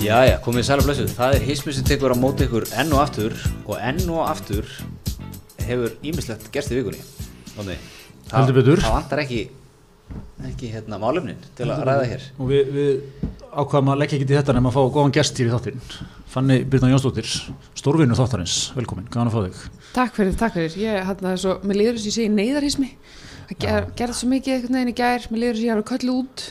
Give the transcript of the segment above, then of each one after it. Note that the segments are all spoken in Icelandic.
Jæja, komið sæla blessuð. Það er hismið sem tekur á móti ykkur enn og aftur og enn og aftur hefur ímislegt gerst í vikunni. Heldur betur. Það vantar ekki, ekki hérna, málefnin til að ræða hér. og við, við ákvaðum að leggja ekki til þetta nema að fá góðan gest hér í þáttinn Fanny Birna Jónsdóttir, stórvinnu þáttarins velkomin, gaman að fá þig Takk fyrir, takk fyrir. Ég hérna svo, mér líður þess að ég segi neyðarhismi. Það ger, gerði svo mikið einhvern veginn í gær, mér líður þess að ég hafa köllu út.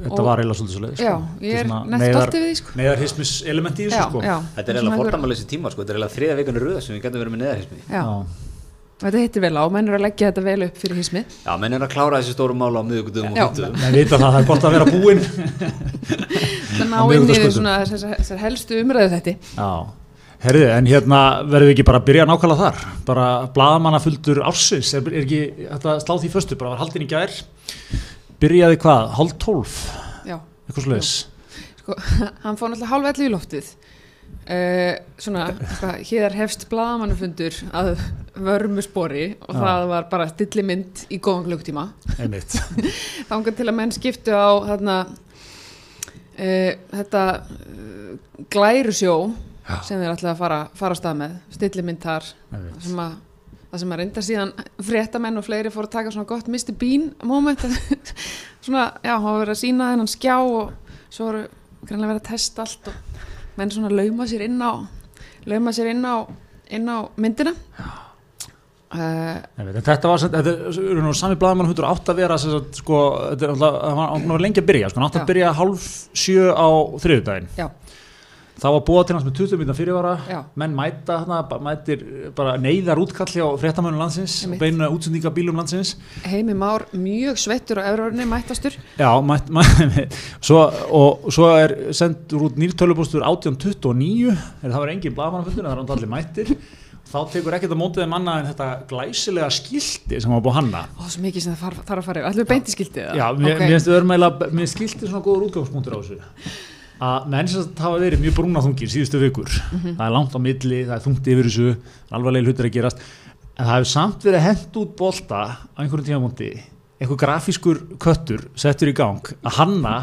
Þetta Og- var eiginlega svolítið svo leið Já, ég er nett stolt yfir því, sko. Neiðarhismis element í þessu sko já. Þetta er eiginlega fordæmaleysi tíma, sko. Þetta er eiginlega þriða vikunni röða sem við getum verið með neðarhismi. Þetta hittir vel á, menn eru að leggja þetta vel upp fyrir hismi. Já, menn er að klára þessi stóru mála á miðugundum og fyrtuðum. Menn vita það, það er gott að vera búinn Það ná Á inn í þessar, þessar helstu umræðu þetta. Já, herriði, en hérna verðum við ekki bara að byrja nákvæmlega þar bara bladamanna fulltur ársins er, er ekki þetta slá því föstu, bara var haldin í gær byrjaði hvað, hálf tólf Já, eitthvað svo leiðis sko, hann fór náttúrulega hálf ellu í loftið. Uh, svona, hér hefst bladamannufundur að vörmu spori og Já. það var bara stilli mynd í góðan klukktíma. einmitt, þangar til að menn skiptu á þarna, uh, þetta uh, glærusjó sem þeir ætlaði að fara, fara stað með stillimynd þar einmitt. sem að, það sem að reynda síðan fréttamenn og fleiri fóru að taka svona gott Mr. Bean moment svona, já, hann var verið að sína þennan skjá og svo voru greinlega verið að testa allt og menn svona lauma sér inn á lauma sér inn á, inn á myndina uh, Einmitt. En þetta var, þetta er nú sami bladamann hundur átt að vera sagt, sko, þetta var lengi að byrja, sko, átt að byrja hálf sjö á þriðudaginn já, það var búið til hans með 20 minna fyrirvara. Já. menn mæta þarna, mætir bara neyðar útkalli á fréttamönnum landsins beinu útsendingabílum landsins. Heimi Már mjög sveittur á efraurni mættastur Já, mætt, mætt, svo, og svo er sendur út nýrtölubústur 1829, er það var engin blaðmannafundur, það er hann allir mættir. Þá tekur ekkert að mótið þeim annað en þetta glæsilega skilti sem var búið hanna. Ó, svo mikið sem það þarf, að fara yfir. Ætlum við beint í skiltið það? Já, mér, finnst erum eiginlega, mér skilti svona góður útgangspunktur á þessu að menn sem sagt hafa verið mjög brúna þungir síðustu vikur, Mhm. það er langt á milli það er þungt yfir þessu, alvarlega hlutir að gerast en það hefur samt verið hent út bolta á einhverjum tímamóndi einhver grafískur köttur settur í gang að hanna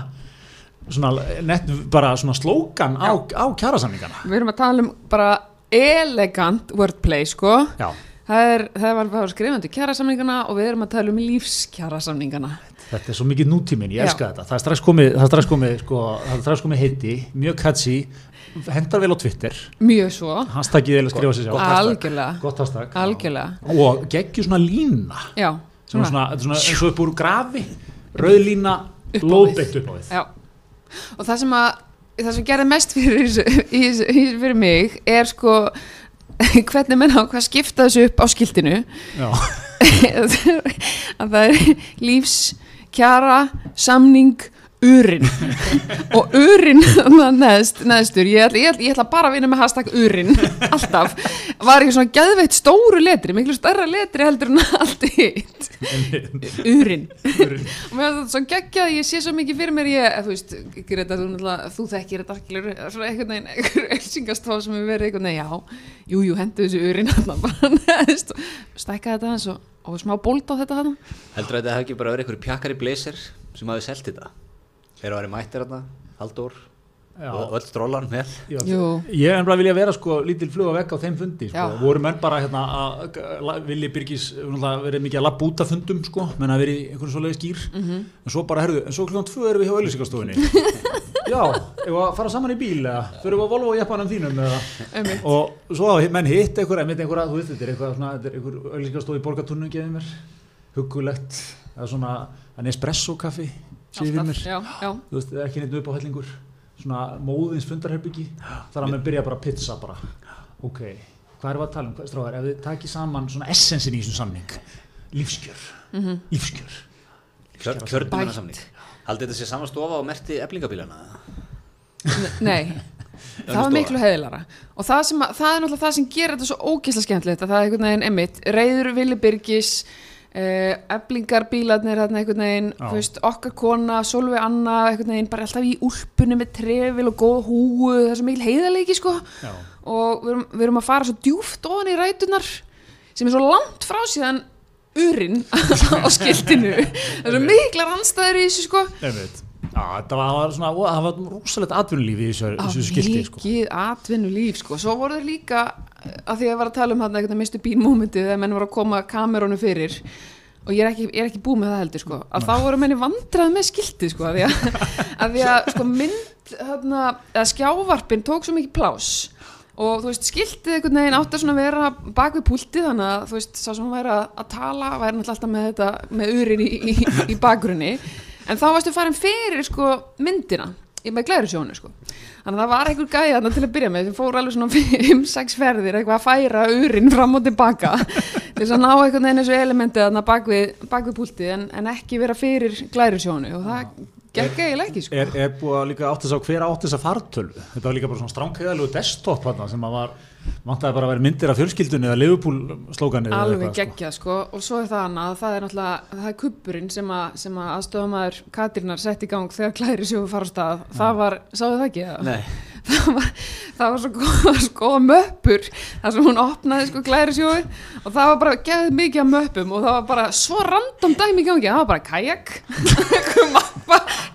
svona, nett, bara svona slókan á, á kjærasamningana Við erum að tala um bara elegant wordplay, sko. Já, Það, er, það var, var skrifandi kjærasamningana og við erum að tala um lífskjærasamningana. Þetta er svo mikið nútíminn, ég elska þetta. Það er strax komið, það er strax komið, sko, það er strax komið heiti, mjög catchy hendar vel á Twitter. Mjög svo. hashtagið eða skrifa sér sjálf Algjörlega. gott hashtag. Algjörlega. og geggjur svona lína. Já. er svona, er svona eins og upp úr grafi. Rauð lína, Upp á við. Já. Og það sem að, það sem gerði mest fyrir, í í- fyrir mig er sko hvernig menn á hvað skipta þessu upp á skiltinu. Já, að það er lífs kjara samning urinn og urinn neðst, neðstur, ég ætla, ég, ætla, ég ætla bara að vinna með hashtag urinn alltaf, var ekki svona geðveitt stóru letri, miklu stærra letri heldur en allt hitt. Urinn og mér finnst þetta svo geggjað, ég sé svo mikið fyrir mér. Ég, þú veist, Greta, þú, þú þekkir þetta skilur, svona einhvern veginn einhver elsingastof sem hefur verið einhvern veginn, já. Jú, jú, hendu þessu urinn hann bara neðst. Stækka þetta hans og, og smá bólt á þetta hann Heldur að þetta hef ekki bara verið einhverju pjakkari blazer sem hafi selt þetta? Þeir eru að vera mættir þarna, og öll drólan með. já. Ég er bara vilja vera sko lítil flug að vekka á þeim fundi sko. Voru menn bara hérna að að- Birgis náttúrulega verið mikið að labba út af fundum sko, menn að verið einhverjum svoleiði skýr Mhm. en svo bara, herðu, en svo klukkan tvö erum við hjá auðlýsingastofunni já, ef að fara saman í bíl eða? Fyrir við að Volvo og jeppanum þínum eða? Einmitt. og svo menn hitt einhver einmitt einhver að þú veist þetta er eitthvað svona þetta er einhver auðlýsingastof í borgartúrnum gefið mér. Hugulegt eða svona svona móðins fundarherbyggi þar að menn byrja bara að pizza bara ok, hvað erum við að tala um stráðar ef þið takið saman svona essensin í þessum samning lífskjör Mhm. lífskjör Kjör, kjörnum Bætt. hennar samning. Haldið þetta sé saman stofa og merti eflingabílana? N- nei það var miklu heiðilara og það, sem að, það er náttúrulega það sem gerir þetta svo ógisla skemmtilegt að það er einhvern veginn emitt reyður Vili Birgis uh, eflingarbílarnir þarna einhvern veginn veist, okkar kona, Solveig Anna einhvern veginn bara alltaf í úlpunni með trefil og góð húu, það er svo mikil heiðarleiki sko. Og við erum, við erum að fara svo djúft ofan í rætunar sem er svo langt frá síðan urinn á skiltinu. Það er svo miklar anstæður í þessu sko. Já, það var svona, það var rosalegt atvinnulíf í þessu, þessu skilti sko. mikið atvinnulíf sko. svo voru þeir líka að því að ég var að tala um hann eitthvað mistu bín mómentið þegar menn voru að koma kamerunum fyrir og ég er ekki, ég er ekki búið með það heldur sko. að þá voru menni vandrað með skiltið sko, að því að, að, því að sko, mynd eða skjávarpin tók svo mikið plás og þú veist skiltið einhvern veginn átt að svona vera bak við púltið þannig að þú veist sá sem væri að, tala væri náttúrulega alltaf með þetta með urin í, í, í bakgrunni. En þá varstu farin fyrir sko myndina í með glæru sjónu sko. Þannig að það var einhver gæja þarna til að byrja með sem fór alveg svona 5-6 ferðir eitthvað að færa urin fram og tilbaka til þess að ná einhvern veginn þessu elementi þarna bak við, bak við púltið en, en ekki vera fyrir glæru sjónu. Og það gekk eiginlega ekki sko. er, er búið að líka átt þess að hver átt þess að fartölu? Þetta var líka bara svona stránkæðalegu desktop sem að var, vantaði bara að vera myndir af fjölskyldunni eða eða alveg eitthvað, sko. sko og svo er það annað að það er náttúrulega það er kubburinn sem að, sem að aðstofamæður Katrínar sett í gang þegar klæri sjóðu fara á stað það var, sáðu það ekki? Nei, það var, það var svo góða, svo góða möppur þar sem hún opnaði sko glæri sjóðu og það var bara geðið mikið af möppum og það var bara svo random dæmi í gangi. Það var bara kajak.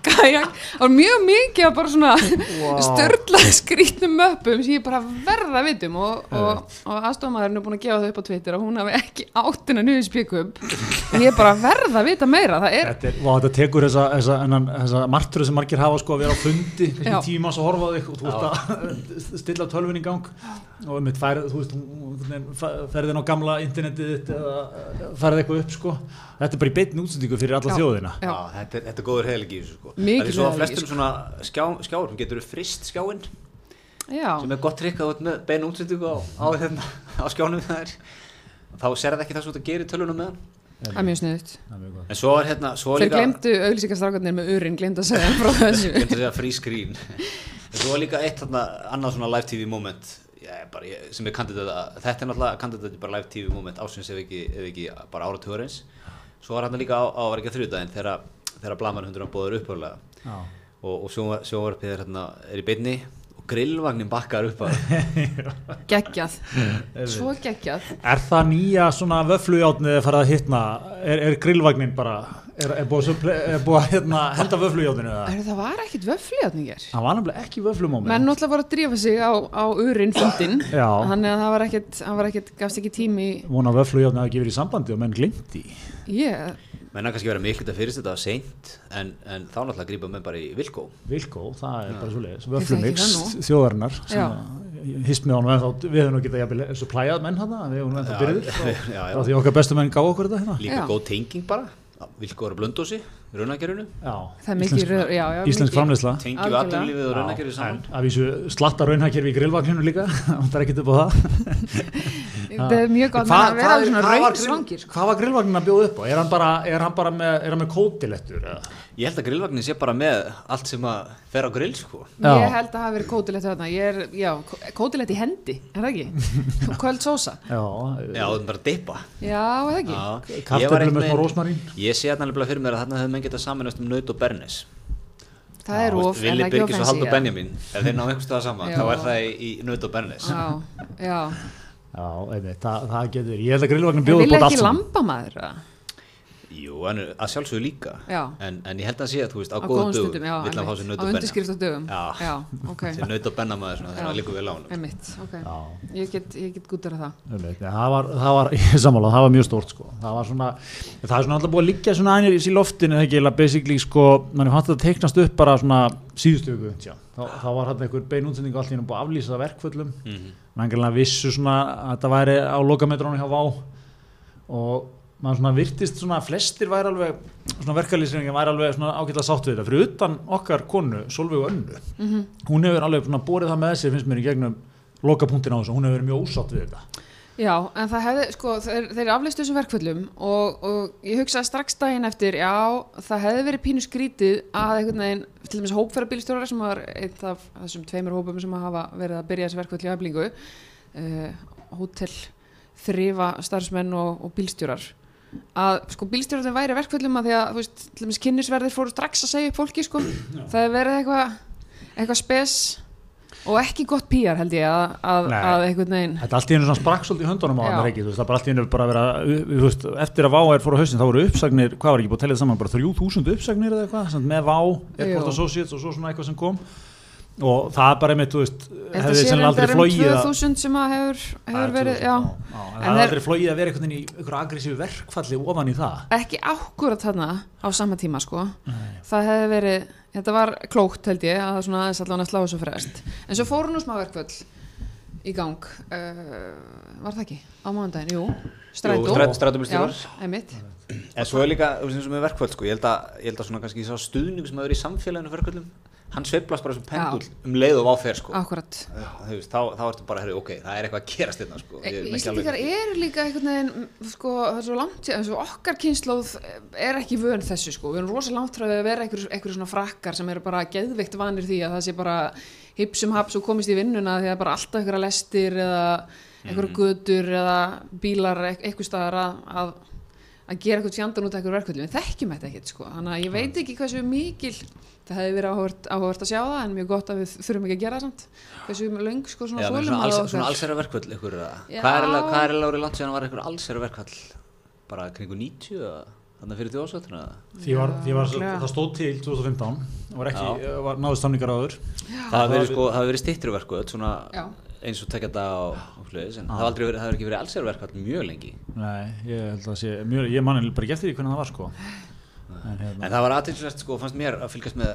Kajak. Það var mjög mikið af bara svona wow. störla skrítnum möppum sem ég bara verða að vitum og, og, og aðstofamæðurinn er búin að gefa það upp á Twitter og hún hafi ekki áttina niður spjökum ég er bara verða að vita meira. Það er, Þetta, er, vá, þetta tekur þessa, þessa, þessa, martröð sem margir hafa sko að vera á fundi Já. kannski tíma svo horfa á þig. Og þú að stilla tölvun í gang. Og um færð, þú veist, ferðin á gamla internetið þitt eða færð eitthvað upp sko. Þetta er bara í beinni útsendingu fyrir alla Já. þjóðina. Já. Þetta, er, þetta er góður heilig í þessu sko. Mikill Það er svo að flestum sko. svona skjá, skjárum getur frist skjáinn já, sem er gott trikk að beina útsendingu á, á, hérna, á skjánum það er þá serði ekki það svo að gera í tölunum með. Hann það er mjög sniðut Það er mjög gott. en svo er hérna svo er þeir glemdu auglýsingastrákarnir með urinn glemdu að segja frá þessu. Glemdu að segja screen. en svo líka eitt þarna annað svona live tv moment. Ég, bara, ég, sem er kandidata þetta er náttúrulega kandidati bara live tv moment ásins ef ekki, ef ekki bara áratugurins svo var hann líka á, á var ekki að þrjúdæðin þegar, blaman hundur hann bóður upphörlega Já. og, og sjónvarpið er, hérna, er í beinni og grillvagnin bakkar upp að geggjað, svo geggjað. Er það nýja svona vöflujátnið að fara að hitna? Er, er grillvagnin bara er, er búið, að hérna, henda? Heru, það var ekkit vöflíðatningar Það var nefnilega ekki vöflumóment. Menn náttúrulega voru að drífa sig á, á urinn fundin þannig að það var ekkit, það var ekkit gafst ekki tími vona vöflujátnið að ekki verið í sambandi og menn glimti ég, menn að kannski vera miklu þetta fyrir þetta seint en, en þá náttúrulega grípa menn bara í Vilkó Vilkó, það er bara svo leiðis þekki Vöflumix þjóðarinnar sem hist með honum en þá við nú getað jafnvel eins og plæjað menn hana við höfum ennþá já, já. frá því okkar bestu menn gá okkur þetta hérna. Líka Já. góð tenging bara Vilkó að blöndósi, raunagerinu Já, það er mikið, íslensk, framleysla tengju Algjörlega. aðdunlífið og Já, raunagerinu en saman að slatta raunhækjörfi í grillvagninu líka það er ekkert upp á það það er mjög gott að vera svona hvað var raun grill- svangir sko. Hvað var grillvagnin að bjóða upp á? Er hann bara, er hann bara með, er hann með kótilettur? eða? Ég held að grillvagnin sé bara með allt sem að fer á grill sko. Ég held að það hafi verið kótilegt þarna. Ég er, já, kótilegt í hendi er það ekki, kvöld sósa. Já, já, það er bara að dippa. Já, er það ekki? Kartöflum með smá rósmarín ég sé þetta nefnilega fyrir mér að þarna hefur menn getað saminast um naut og bernes það er of, en það er ekki Birgis og ofensi Haldur Benjamin ef þeir ná einhvers staðar saman þá er það í, í naut og bernes já, já. Já, einmitt, það, það getur, ég held að grillvagnin Ég bjóða vil upp á allt ekki saman. lambamaður eða? Jú, en að sjálfsögðu líka. En, en ég held að sé að þú veist á, á góðum dögum stundum, já, vill hann fá sér naut og benna undirskrift á dögum Já. já, ok. Sér naut og benna maður svona, þegar Já. það líkur vel á hann einmitt, ok. Já. ég get, ég get gútara það. Einmitt, ja, það var, það var, ég sammála, það var mjög stórt sko. það var svona, það er svona alltaf búið að liggja svona aðeins í loftinu, það ekki, eiginlega basically sko, mann er hægt að teiknast upp bara svona síðustu viku, tjá, þá, þá var hann einhver bein útsending og allt hennu búið að aflýsa verkföllum, Mhm. mann enganlega vissu svona að það væri á lokametrónu hjá Vá. Og maður svona virtist svona, flestir væri alveg svona verkalýsingin væri alveg svona ágætlega sátt við þetta, fyrir utan okkar konu Solveig Önnu, Mhm. hún hefur alveg svona borið það með sér, finnst mér í gegnum lokapunktin á þessu, hún hefur verið mjög ósátt við þetta. Já, en það hefði, sko, þeir, þeir aflistu þessum verkföllum og, og ég hugsaði strax daginn eftir, já, það hefði verið pínu skrítið að einhvern veginn, til dæmis hópferðarbílstjórar sem var eitt af þessum tveimur hópum sem hafa verið að byrja þessi verkföll að sko bílstjórar væri verkföllum að því að, þú veist, til dæmis kynnisverðir fóru strax að segja upp fólki, sko, það hefði verið eitthvað, eitthvað spes, og ekki gott PR held ég að, að, að einhvern veginn Þetta er allt í einu svona sprakk svolítið í höndunum á Já. hann veist, það er bara allt í einu bara að vera, þú veist, eftir að Vá er fór á haustin þá voru uppsagnir, hvað var ekki búið að tellja saman, bara 3000 uppsagnir eða eitthvað, með Vá, Airport. Associates og svo svona eitthvað sem kom og það er bara einmitt, þú veist, hefði sennilega aldrei um flogið að 2000 sem að hefur, Það hefur er verið, 2000, já, já, en það er aldrei flogið að vera einhvern veginn í einhverju agressífu verkfalli ofan í það. Ekki ákvörð þarna á sama tíma sko. Það hefði verið, þetta var klókt held ég að svona aðeins allan að slá þessu frest. En svo fóru nú smá verkvöld í gang. Uh, var það ekki? Á mánudaginn, jú, strætó. Strætóbílstjórar. Já, einmitt, En svo er líka, þú veist eins og með verkföld sko, ég held að, ég held að svona kannski sá stuðning sem hefur í samfélaginu fyrir verkföldum, hann sveiflast bara sem pendul um leið og váfer sko. akkurat Þú veist, þá, þá ertu bara, herri, ok, það er eitthvað að gerast hérna sko. Er Íslandingar alveg- eru líka einhvern veginn sko, það er svo langt eins og okkar kynnslóð er ekki vön þessu sko, við erum rosa langt frá að vera einhver, einhver svona frakkar sem eru bara geðveikt vanir því að það sé bara hipsum haps og komist í vinnuna því að bara alltaf einhverja lestir eða einhverja götur eða bílar eit- einhvers staðar að, að, gera eitthvað sjandan út af einhverju verkvöldu við þekkjum þetta ekkert sko, þannig að ég veit ekki hversu mikil það hefði verið áhugavert, áhugavert að sjá það en mjög gott að við þurfum ekki að gera það samt. Hversu löng sko svona Já, svona, alls, svona ykkur, eða? Já. hvað er er árið langt síðan var ykkur allsherra verkfall? Bara kringu 90 eða þannig fyrir þjóðsvölduna því var, því var, örugglega. það stóð til 2015 var ekki, var náðust samningar áður. Það hafi verið, sko, verið Já. eins og tekja þetta á, á flutis en það hafi aldrei verið, það hafi ekki verið allsherra verkfall mjög lengi. Nei, ég held að sé, mjög, ég manni bara eftir því hvernig það var sko. En, hérna, en það var aðtilsvært sko, fannst mér að fylgjast með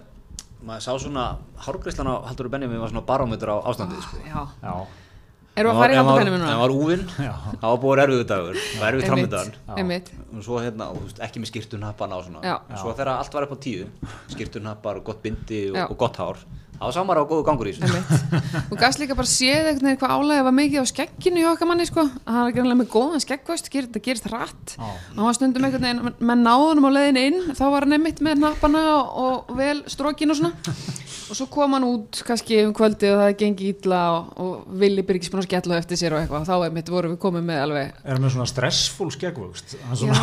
maður sá svona hárgreislan á Haldur Benjamin var svona barómetur á ástandið sko. Já, já, erum við að fara í ef hann minna? var úfinn, Já. það var búið erfiðu dagur það var erfiðu Einmitt, og svo hérna, veist, ekki með skýrtunhappana og svona Já. og svo þegar allt var upp á tíu skýrtunhappar og gott bindi og, og gott hár þá sá maður á góðu gangur í þessu. Þú gafst líka bara séð einhvern veginn hvað álega var mikið á skegginu í okkar manni sko. að hann er greinlega með góðan skeggvöst, ger, það gerist hratt. Hann var stundum einhvern veginn, menn náðunum á leiðinu inn, þá var hann einmitt með nappana og, og vel strókin og svona. Og svo kom hann út kannski um kvöldi og það gengi illa og, og Vili Byrgis búin að skella eftir sér og eitthvað. Þá einmitt vorum við komið með alveg erum við svona stressfull skeggvöxt hann svona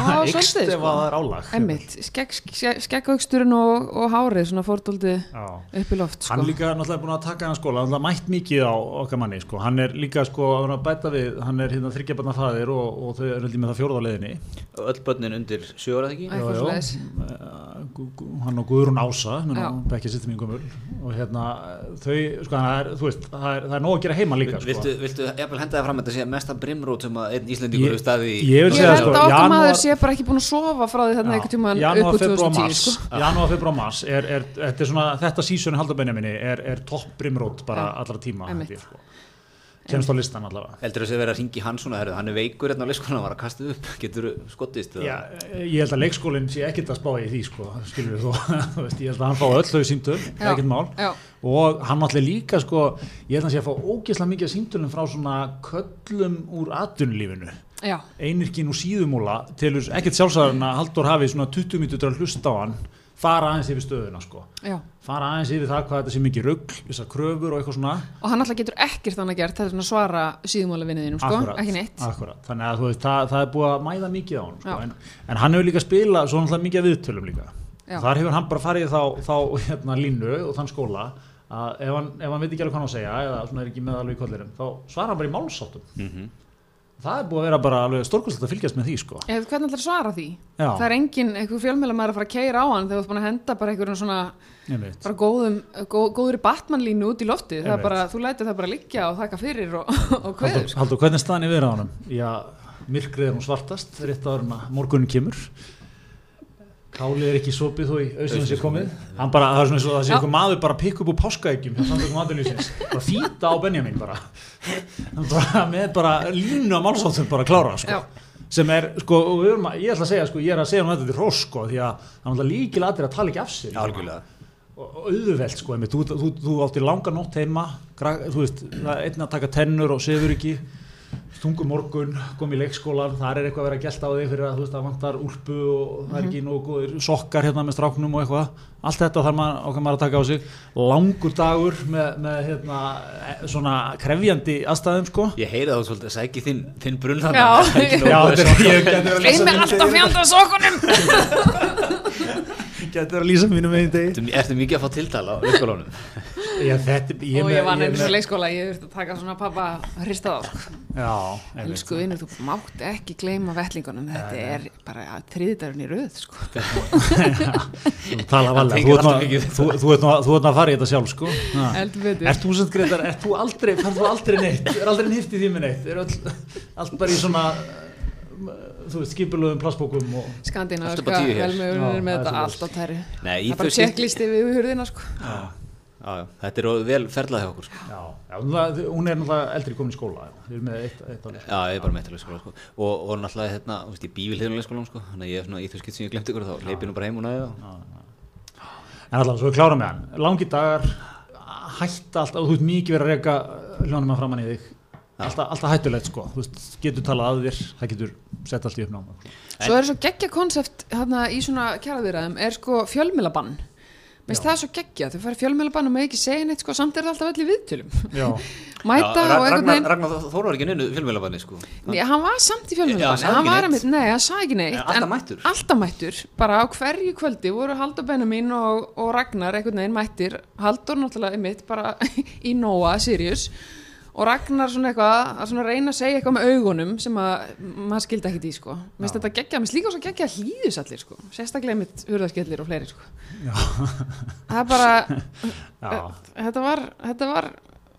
Já, að er og, sko. Líka náttúrulega búin að taka hann skóla, hann er mætt mikið á okkar manni sko. Hann er líka sko er að bæta við, hann er hérna þryggjabarna fæðir og, og þau ég með það og öll börnin undir sjöra ekki Æ. Eitthvað Jú, Hann og Guðrún Ása, Já. menn Bekki sittum í gömul og hérna þau, sko það er, þú veist, það er, það er nóg að gera heima líka sko. viltu, viltu jafnvel henda það fram að þetta sé mesta brimrót sem að einn Íslendingur Ég- hefur staðið í ég vil Ég segja held sko, að okkar janúar- maður sé bara ekki búin að sofa frá því þarna einhvern tímann upp úr februar, 2010 mars sko. janúar, februar, mars er, er, þetta er svona þetta sísoni halda Benjaminni er, er topp brimrót bara allra tíma held ég, sko. Kemst á listan allavega. Heldur þessi verið að ringi hann svona hann er veikur hérna á leikskólan, hann var að kasta upp. Getur skottist eða? Já, ég held að leikskólinn sé ekkert að spá í því sko, skilur við veist, ég held að hann fá öll þau símtöl, ekkert mál. Já, og hann náttúrulega líka sko, ég held að hann sé að fá ógeðslega mikið símtölum frá svona köllum úr atvinnulífinu. Já, einirkin úr síðumúla telur ekkert sjálfsæðan að Halldór hafi svona 20 mínutur að hlusta á hann fara aðeins yfir stöðuna sko já fara aðeins yfir það hvað þetta sé mikið rugg þessar kröfur og eitthvað svona Og hann alltaf getur ekkert þannig að gert þetta er svona að svara síðumála vinniðinum sko, ekki neitt akkurat. þannig að þú veist, það, það er búið að mæða mikið á hann sko. En, en hann hefur líka spilað svo náttúrulega mikið af viðtölum líka Já. þar hefur hann bara farið þá, þá hérna, línu og þann skóla að ef hann, ef hann veit ekki alveg hvað hann á að segja eða svona er ekki með alveg í kollirum þá svarar hann bara í málsáttum Mhm. Það er búið að vera bara alveg stórkvæmst að fylgjast með því sko. Eða hvernig ætlar að svara því? Já. Það er engin, einhver fjölmjöla maður að fara að keira á hann þegar þú ert búin að henda bara einhverjum svona bara góðum, góð, góður Batman-línu út í loftið það er bara, þú lætur það bara liggja og þakka fyrir og, og kveður Haldur, Haldur, hvernig er staðan í viðræðanum? Já, myrkrið er hún svartast, rétt áður en að morgunin kemur. Kálið er ekki sopið þó í auðvitað sé komið. Hann bara, það er svona eins og það sé einhver maður bara að pikka upp úr páskaækjum hjá samtökum aðunlýsins. Bara þýta á Benjamin bara. Hann bara með bara línu á málsáttum bara klára, sko. Sem er, sko, og við erum að, ég ætla að segja, sko, ég er að segja um þetta til hrós, sko, því að hann er alltaf líkilatir að tala ekki af sér. Já, algjörlega og og auðvelt sko einmitt. þú, þú, þú átti langa nótt heima þú veist, einn að taka tennur og sefur ekki stungum morgun, kom í leikskólan þar er eitthvað að vera gælt á þig fyrir að þú veist það vantar úlpu og það er ekki nógu góðir sokkar hérna með stráknum og eitthvað. Allt þetta þarf maður, okkar maður að taka á sig. Langur dagur með, með hérna, e- svona krefjandi aðstæðum sko. Ég heyri það svolítið að sæki þinn, þinn brunn Já. þannig Já, þetta er- ég verið að lýsa Gleimi mínum alltaf fjandra sokkunum gæti verið að lýsa mínum einn degi Ertu ertu mikið að fá tiltal á leikskólanum? Já, þetta, ég, og ég einhvers með- leikskóla ég þurfti að taka svona pappa að hrista þá sko. Já. Elsku vinnur, þú mátt ekki gleyma vettlingunum þetta er bara þriðdærun í röð sko. Þú tala valega, þú ert nú að fara í þetta sjálf sko Ha. heldur betur Ert þú sem greitar, ert þú aldrei, færð þú aldrei neitt, er aldrei nýtt í því með neitt, er öll, allt bara í svona, uh, þú veist, skipulöðum plastbókum og, skandinaviska Já, með þetta svoleiðis. allt á tæri Nei, í það er bara checklisti við hurðina sko. Já, já, þetta er vel ferlað hjá okkur sko. já, já, hún er náttúrulega eldri komin í skóla, við erum með eitt, eitt alveg. Já, ég er bara með skóla sko. og, og náttúrulega hérna, þú veist, ég bý við hliðulega skólan sko. þannig að ég er svona í þau skipt sem ég glemt ykkur þá leipið nú bara heim og næði En allavega, svo við klára með hann, langi dagar, hætta alltaf, þú veist mikið verið að reyka hljónum að framann í þig, alltaf, alltaf hættulegt sko, þú veist, getur talað að þér, það getur sett allt í uppnáma. svo er svo geggja konsept hérna, í svona kjæraðýræðum er sko fjölmilabann Veist það er svo geggja, þau fara fjölmilabann og með ekki segja neitt sko, samt er það alltaf öll í viðtölum. Já, mæta og einhvern veginn Ragnar Þór var ekki nynnu fjölmjölabanni sko. Nei, hann var samt í Já, fjölmiðlabanni, hann var neitt. einmitt, nei, hann sagði ekki neitt En alltaf mættur. Alltaf mættur, bara á hverju kvöldi voru Haldur Benjamin og, og Ragnar einhvern veginn mættir, Haldur náttúrulega og Ragnar svona eitthvað að svona reyna að segja eitthvað með augunum sem að maður skildi ekkert í sko. Mér finnst þetta geggja, mér finnst líka svo geggja hlýðus allir sko. Sérstaklega einmitt hurðaskellir og fleiri sko. Það er bara, já, þetta var, þetta var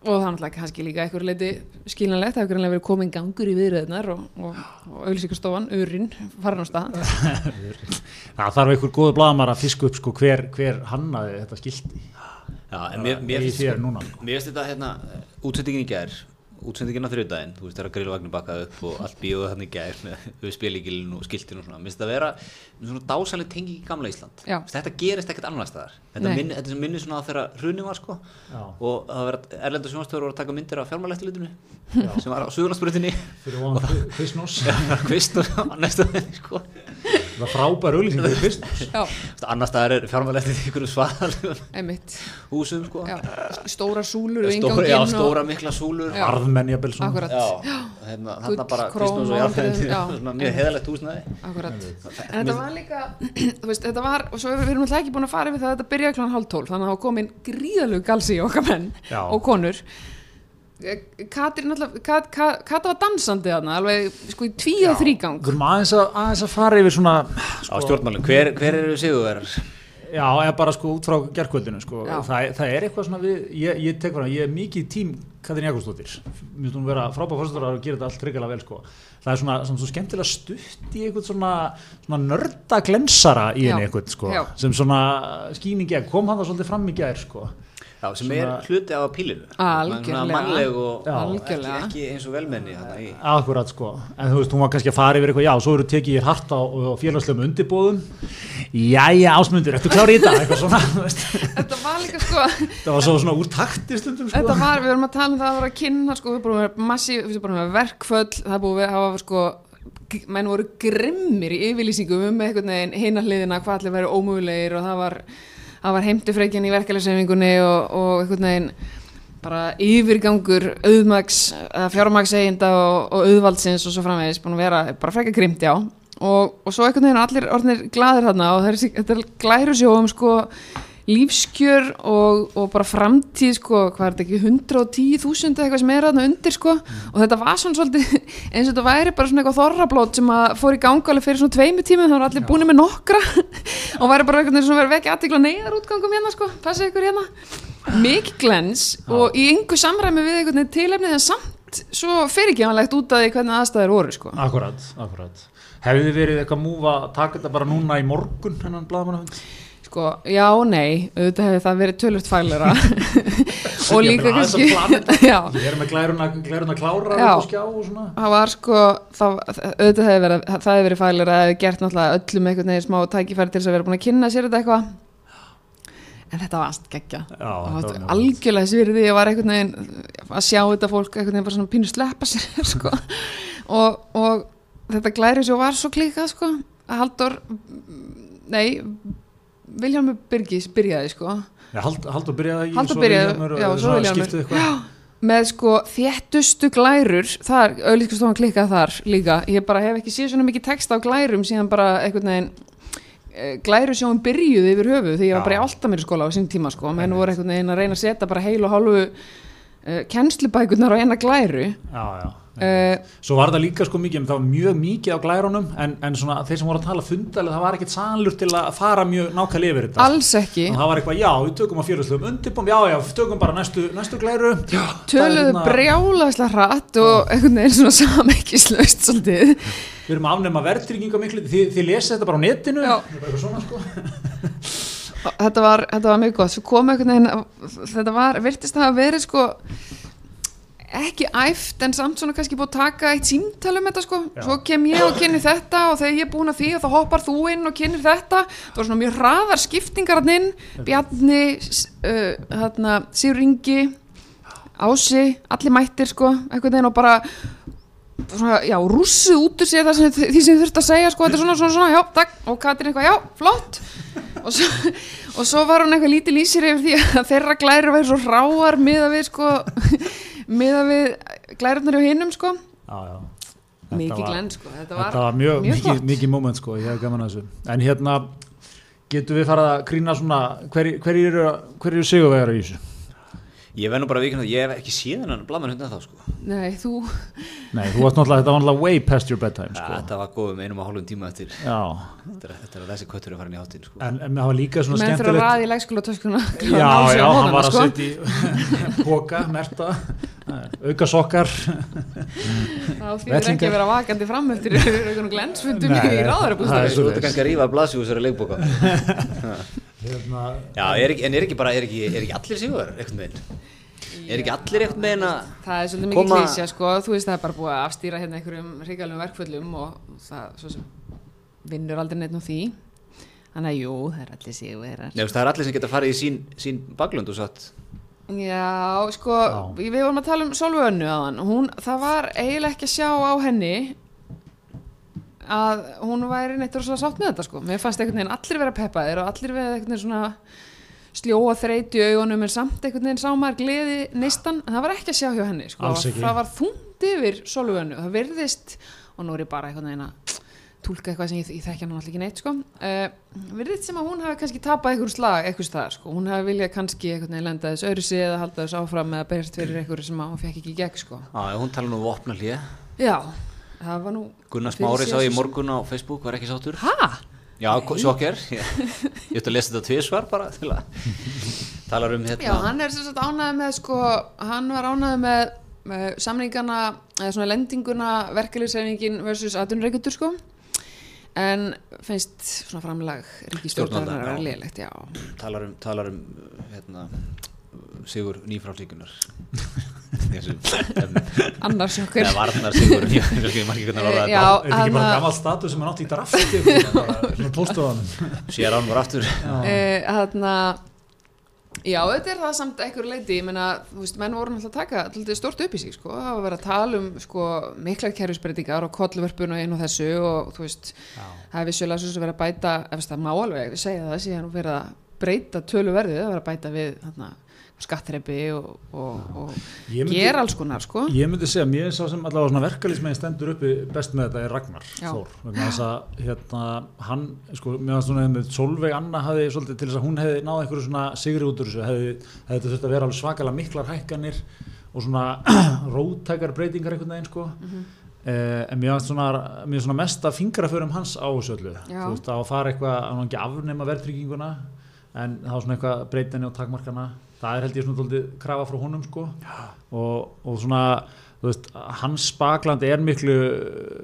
og það er kannski líka einhver leiti skiljanlegt, það hefur greinlega verið komin gangur í viðröðnar og, og, og auðlýsingastofan, urinn, farin á stað. Það þarf einhver góður blaðamar að fiska upp sko hver, hver hannaði þetta skilti. Já, en mér, mér, Í finnst, þér núna. sko. mér finnst þetta hérna, útsendingin í gær útsendingin á þriðdæðin, þú veist þegar grillvagnin bakkaði upp og allt bíóðu hann í gær með við spilíkilin og skiltin og svona, mér finnst þetta að vera svona dásanlega tengi í gamla Ísland Já. Þú veist, þetta gerist ekkert annars staðar þetta, minn, þetta sem minnir svona á þegar hrunni var sko Já. og það var erlenda sjónastöður voru að taka myndir af fjármálættilitinu Já. sem var á Suðurlandsbrutinni Fyrir kvist og næstu þenni sko það var frábær auðlýsing fyrir Kvistnós. Já, annars staðar er einhverju svaðalugum einmitt. Húsum sko. Já, stóra súlur Stóra, já, stóra mikla súlur. Hérna, Gull, þarna bara króm Kristnús og og Jarðfræðin andrið, já. svona mjög heðalegt húsnæði. Akkurat. En þetta var líka, þú veist, þetta var og svo við erum alltaf ekki búin að fara yfir það að þetta byrjaði kláðan hálf tólf, þannig að það var komin gríðalegu galsi okkar menn Já. og konur Katrin alltaf, Kat, Kat, Kata var dansandi þarna, alveg sko í tví og þrýgang Við erum aðeins að, aðeins að fara yfir svona, á stjórnmálum, hver, hver eru sigurverðar? já, eða bara sko út frá gerkvöldinu sko. Það, það er eitthvað svona við, ég, ég tek bara, ég er mikið tím Katrin Jakobsdóttir, mér finnst hún vera frábæð fórstur að gera þetta allt tryggilega vel sko. það er svona, svona svo skemmtilega stutt í eitthvað svona, svona nörda glensara í henni eitthvað sko, Já. sem svona skýning gegn, kom hann það svolítið fram í gær sko. Já, sem Svona- er hluti af pílinu. Mannleg og Já. ekki, ekki eins og velmenni í- Akkurat sko, en þú veist, hún var kannski að fara yfir eitthvað, já, svo eru tekið ég hart á, á félagslegum undirbóðum Jæja, ásmundur, ertu klár í þetta? Eitthvað svona, þú veist, Þetta var líka sko það var svo svona úr takti stundum sko. Þetta var, við vorum að tala um það að vera að kynna sko, við búin að vera massíf, við búin að vera verkföll. Það er búin að hafa sko menn voru grimmir í yfirlýsingum um einhvern veginn hina hliðina hvað allir væri ómögulegir og það var, það var heimtufreikjan í verkefæliseyfingunni og, og einhvern veginn bara yfirgangur auðmags, fjármagseginda og, og auðvaldsins og svo framvegis búin að vera bara frekka grimt já. Og, og svo einhvern veginn allir orðnir glaðir þarna og er, þetta er glæru sjóum sko lífskjör og, og bara framtíð sko, hvað er þetta ekki, 110.000 eða eitthvað sem er þarna undir sko. Og þetta var svona svolítið eins og þetta væri bara svona eitthvað þorrablót sem að fór í ganga alveg fyrir svona tveimu tímum, það var allir búin með nokkra. Og væri bara veginn svona verið vekja aðtikla neyðar útgangum hérna sko, passið ykkur hérna. Mikið glens og í yngu samræmi við veginn tilefnið en samt svo fyrirgefanlegt út af því hvernig aðstæður voru sko. Akkurat, akkurat. Hefði þið verið eitthvað múf að taka þetta bara núna í morgun hennan blaðmannahund? Sko, já og nei, auðvitað hefði það verið tölvöld fælera og líka kannski, já, Ég er með glæruna, glæruna klára Já. og skjá og svona. Það var sko, það, auðvitað hefði verið, það hefði verið fælera, það hefði gert náttúrulega öllum einhvern veginn smá tækifæri til þess að vera búin að kynna sér þetta eitthvað, en þetta var allt geggja, algjörlega svirði, ég var einhvern veginn að sjá þetta fólk einhvern veginn bara svona pínu sleppa sér, sko, og, og þetta glæri svo var svo klikað, sko, að Halldór, nei, Vilhjálmur Birgis byrjaði, sko, Já, Hald, Haldur byrjaði ekki Halldór svo byrjaði, já, uh, svo skiptið eitthvað. með sko þéttustu glærur þar, auðlýskastofan klikkað þar líka. Ég bara hef ekki séð svona mikið text á glærum síðan bara einhvern veginn eh, glæru sjóum byrjuð yfir höfu því ég var Já. bara í Altamir skóla á sín tíma sko, menn voru einhvern veginn að reyna að setja bara heil og hálfu uh, kennslubækurnar á eina glæru. Já, já uh, Svo var það líka sko mikið, það var mjög mikið á glærunum en, en svona þeir sem voru að tala fundalega það var ekkert sannlur til að fara mjög nákvæmlega yfir þetta. Alls ekki. Og það var eitthvað, já, við tökum á fjörðslegum undirbúm, já, já, við tökum bara næstu, næstu glæru. Töluðu brjálaslega hratt og einhvern veginn svona samekkislaust svolítið. Við erum að afnema verðtrygginga miklu, þið, þið lesið þetta bara á netinu. Bara svona sko. Þetta var, þetta var mjög gott. Svo kom einhvern veginn þetta var, virtist það að verið sko ekki æft en samt svona kannski búið að taka eitt símtal um þetta sko. Já. svo kem ég og kynni þetta og þegar ég er búin að því þá hoppar þú inn og kynir þetta. Það var svona mjög hraðar skiptingar hann inn. Bjarni uh, Sigur Ingi Ási, allir mættir sko einhvern veginn og bara já, rússuð út úr sér það sem, því sem þurft að segja sko, þetta er svona, svona, svona, já, takk. Og Katrin eitthvað, já, flott. Og svo, og svo var hún eitthvað lítið lýsir yfir því að þeirra glæri væri svo ráar miða við sko miða við glærarnar hjá hinnum sko Já, já mikið var- glenn sko, þetta var, Þetta var mjög, mjög mikið, mikið moment sko, ég hef gaman að þessu En hérna, getum við farið að krýna svona, hverjir hver eru, hver eru sigurvegar í þessu? Ég nú bara að vikna það, ég hef ekki síðan hann blaman hundan þá sko. nei, þú Nei, þú varst náttúrulega, þetta var náttúrulega way past your bedtime Ja, sko. þetta var góðum einum og hálfum tíma eftir. Já, Þetta er, þetta er að þessi köttur er farin í hátinn sko. en, en það var líka svona menn þurfa að skemmtilegt ræði í leikskóla töskuna Já, já, hann var að setja í póka, merta, auka sokkar þá Vettlingar. ekki að vera vakandi fram eftir einhvern glensfundum í er Þú ert kannski að rífa blasi úr þessari leikbóka. hérna, Já, er ekki, en er ekki bara, er ekki, er ekki allir sigur einhvern veginn? Er ekki allir einhvern veginn að, Það er svolítið mikið Koma- klísja sko, þú veist það er bara búið að afstýra hérna einhverjum hrigalum verkföllum og það svo sem vinnur aldrei neitt nú því þannig að jú, það er allir nefnst það er allir sem geta farið í sín, sín baklund og satt. Já, sko, Já. við vorum að tala um Solveig Önnu aðan, hún, það var eiginlega ekki að sjá á henni að hún væri neitt rosalega sátt með þetta sko, mér fannst einhvern veginn allir vera peppaðir og allir vera einhvern veginn svona sljóa þreyti augunum en samt einhvern veginn sá maður gleði neistan, en það var ekki að sjá hjá henni sko, það var þungt yfir Solveig Önnu, það virðist og nú er ég bara einhvern veginn að tólka eitthvað sem ég, ég þekki hann alltaf ekki neitt sko. uh, virðist sem að hún hafi kannski tapað einhver slag, eitthvað staðar sko. hún hafi viljað kannski lenda þess öðru sig eða halda þess áfram eða berist fyrir einhverju sem hún fekk ekki í gegn sko. Já, hún tala nú vopna hlýja. já, það var nú Gunnar Fyrir Smári séð sá ég morgun á Facebook, var ekki sáttur. hæ? Já, sjokker. Ég ég ætti að lesa þetta tvisvar bara til að tala um hérna. já, hann er sem sagt ánæði með sko, hann var ánæði með, samningana eða svona lendinguna verkefliðsreifingin versus atvinnreikundur sko en finnst svona framlag ríkistjórnar að vera já. liðlegt já. talar um, talar um hérna, sigur nýfrálíkunar þessum annars okkur eða varnar sigur ég margir hvernig að orða Já, þetta er þetta ekki bara hann að- gammal status sem er nátt í drafti? Bara svona póstöðanum sér án var aftur. Eh, þarna já, þetta er það samt ekkur leiti ég meina, þú veist, menn voru náttúrulega að taka alltaf stort upp í sig, sko, það var að vera að tala um sko, miklar kerfisbreytingar og kollverfun og einu og þessu og þú veist það er vissulega svo sem verið að bæta ef það má alveg segja það síðan verið að breyta töluverðið, það verið að bæta við þarna, skattreipi og, og, og myndi- gera alls konar, sko Ég myndi segja, mér er sá sem allavega verkalýsmegin stendur uppi best með þetta er Ragnar Já. Þór, vegna þess að hérna, hann, sko, mér fannst svona Solveig Anna hafði svolítið til þess að hún hefði náð einhverju svona sigri út úr þessu, hefði, hefði þetta þurft að vera alveg svakalega miklar hækkanir og svona róttækar breytingar einhvern veginn, sko Mhm. eh, en mér fannst svona, svona mesta fingraförum hans á þessu öllu Já. þú veist, að fara eitthvað, að hann ekki afnema verðtrygginguna en það var svona eitthvað breytinni og takmarkana. Það er held ég svona dálítið krafa frá honum sko. Og, og svona veist, hans bakland er miklu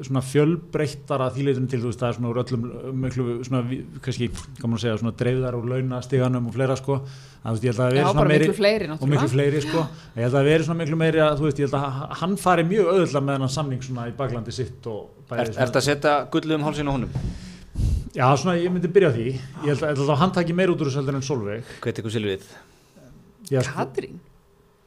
svona fjölbreyttara þýleitunum til, þú veist, það er svona úr öllum miklu svona, kannski, maður að segja, svona dreifðar úr launastiganum og fleira sko. Það, þú veist, ég held að það veri svona meiri miklu fleiri og miklu fleiri sko. Ég held að það veri svona miklu meiri að, þú veist, ég held að hann fari mjög öðvöldlega með hennan samning svona í baklandi sitt og bæði Er þetta að setja gullu um hálsinn á honum? Já, svona, ég myndi byrja því ég held að, ég held að hann taki meir út úr þessu heldur en Solveig Hvað tekur Silvið? Já, Katrín,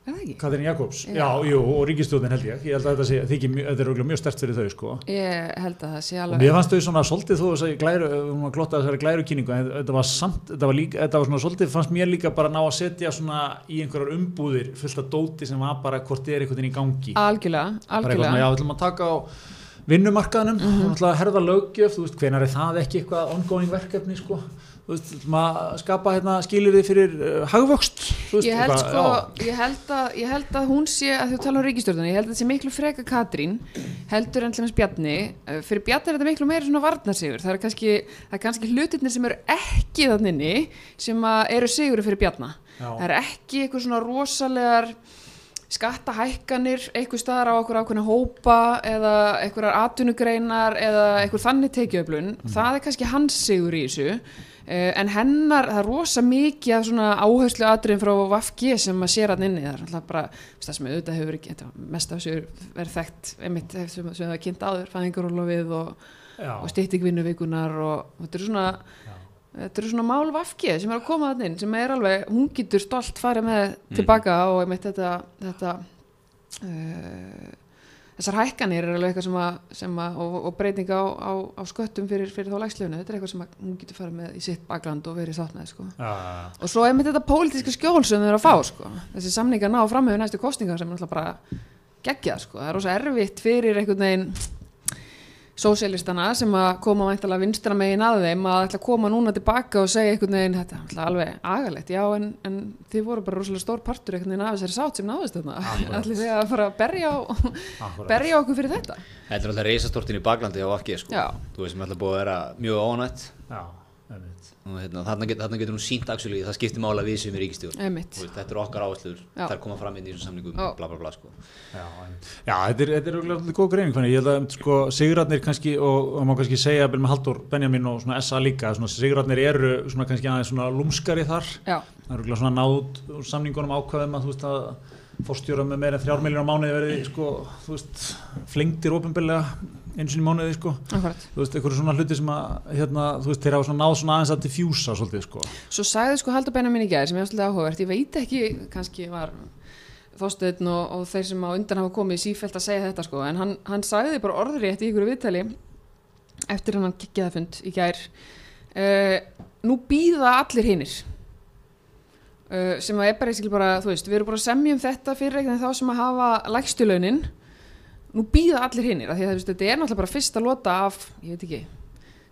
er það ekki? Katrín Jakobs, Já. já, jú, og ríkistjóðin held ég ég held að þetta, sé, þykir, mjög- þetta er örugglega mjög stert fyrir þau sko. Ég held að það sé og alveg mér fannst þau svona svolítið þó þess að glæru, hún var glottað þessari glæru kynningu en þetta var samt, þetta var, líka, þetta var svona svolítið fannst mér líka bara ná að setja svona í einhverjar umbúðir fullt af dóti sem var bara hvort er einhvern veginn í gangi algjörlega, algjörlega vinnumarkaðnum Mhm. og náttúrulega herða löggjöf, þú veist, hvenar er það ekki eitthvað ongoing verkefni, sko? Þú veist, maður skapa hérna skilir fyrir uh, hagvöxt, þú veist, Ég held eitthvað, sko, ég held, að, ég held að hún sé, að þú tala um ríkistjórnuna, ég held að þetta sé miklu freka Katrín, heldur en til þess Bjarni, Eh, fyrir Bjarni er þetta miklu meira svona varnarsigur, það er kannski, það er kannski hlutirnir sem eru ekki þanninni sem eru sigur fyrir Bjarna, Já. það er ekki eitthvað svona rosalegar skattahækkanir eitthvað staðar á okkur ákveðna hópa eða einhverjar atvinnugreinar eða einhver þannig tekiöflun það er kannski hans sigur í þessu. Uh, en hennar, það er rosa mikið af svona áherslu atriðin frá Vafgi sem maður sér hann inni, það er alltaf bara það sem auðvitað hefur ekki, þetta mest af þessu verið þekkt, einmitt sem, sem það er kynnt áður fæðingarólofið og, Já. og stýttingvinnuvíkunar og, þetta eru svona Þetta eru svona mál vafki sem er að koma þannig inn sem er alveg, hún getur stolt farið með tilbaka og einmitt þetta, þetta uh, þessar hækkanir er alveg eitthvað sem að, sem að og, og breyting á, á, á sköttum fyrir, fyrir þá lægslefnu, þetta er eitthvað sem hún getur farið með í sitt bakland og verið sátt með sko. Já. og svo einmitt þetta pólitíska skjól sem þau eru að fá sko. þessi samningar ná fram með næstu kostningar sem er alltaf bara geggjað sko. það er rosa erfitt fyrir einhvern veginn sósélistana sem að koma væntalega vinstra megin að þeim að ætla að koma núna tilbaka og segja einhvern veginn þetta er alveg agalegt, já en, en þið voru bara rosalega stór partur einhvern veginn af þessari sátt sem náðist þarna allir þið að fara að berja, berja okkur fyrir þetta Þetta er alltaf reisastortin í baklandi á Vafki sko. Já. Þú veist sem alltaf búið að vera mjög ónætt Já, einmitt. og hérna, þarna, get, þarna getur hún sínt actually, það skiptir mála við sem er ríkistjórn Þetta eru okkar áherslur, Já. þær koma fram inn í þessum samningum Já. bla bla bla sko. Já. Já, þetta er, þetta er örugglega góð þannig, ég held að sko, Sigurarnir kannski og það má kannski segja með Haldur Benjamin og svona SA líka, svona Sigurarnir eru svona kannski aðeins svona lúmskari þar já, það er örugglega svona náð út úr samningunum ákvæðum að þú veist að fórstjóra með meira en þrjár miljónar mánuði verði sko, veist, flengtir ofinbillega einu sinni í mánuði sko. Þú veist, einhverju svona hluti sem að hérna, þú veist, þeir hafa svona náð svona aðeins að diffjúsa svolítið sko. Svo sagði sko Haldur Benjamin í gæði sem ég var svolítið áhugavert, ég veit ekki, kannski var Þorsteinn og, og þeir sem á undan hafa komið sífælt að segja þetta sko, en hann, hann sagði bara orðrétt í ykkur viðtali eftir hann kikkiðafund í gær uh, nú býða allir hinnir uh, sem að er bara, bara, þú veist, við erum bara að semja um þetta fyrir ekki þá sem að hafa lægstu launin. Nú býða allir hinnir, af því að þetta er náttúrulega bara fyrsta lota af, ég veit ekki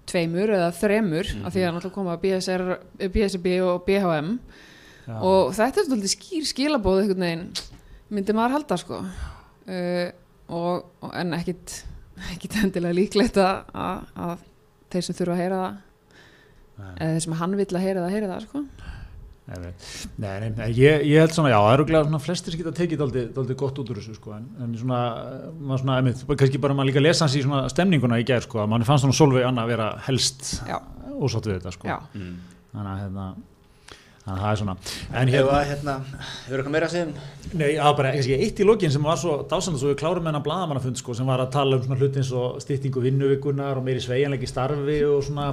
tveimur eða þremur af því að náttúrulega koma BSR, BSB og BHM Já. og þetta er svolítið skýr skilabóð einhvern veginn myndi maður halda sko. Uh, og, og en ekkit ekkit endilega líklegt að, að, að þeir sem þurfa að heyra það eða þeir sem hann vill að heyra það heyra það sko Nei, nei, nei, ég, ég held svona, já, það eru glæða svona flestir sem geta tekið daldið gott út úr þessu, sko, en, en svona, maður svona, einmitt, kannski bara maður líka lesa hans í svona stemninguna í gær, sko, að manni fannst svona Solveig Anna vera helst ósátt við þetta, sko, já, mm. þannig að, hérna, þannig að það er svona, en Hefur hérna, að, hérna, hefur eitthvað meira að segja um nei, það var bara, kannski, eitt í lokin sem var svo dásand, svo við klárum með hennar blaðamannafund, sko, sem var að tala um svona hluti eins og styttingu vinnuvikunar og meiri sveigjanleiki starfi og svona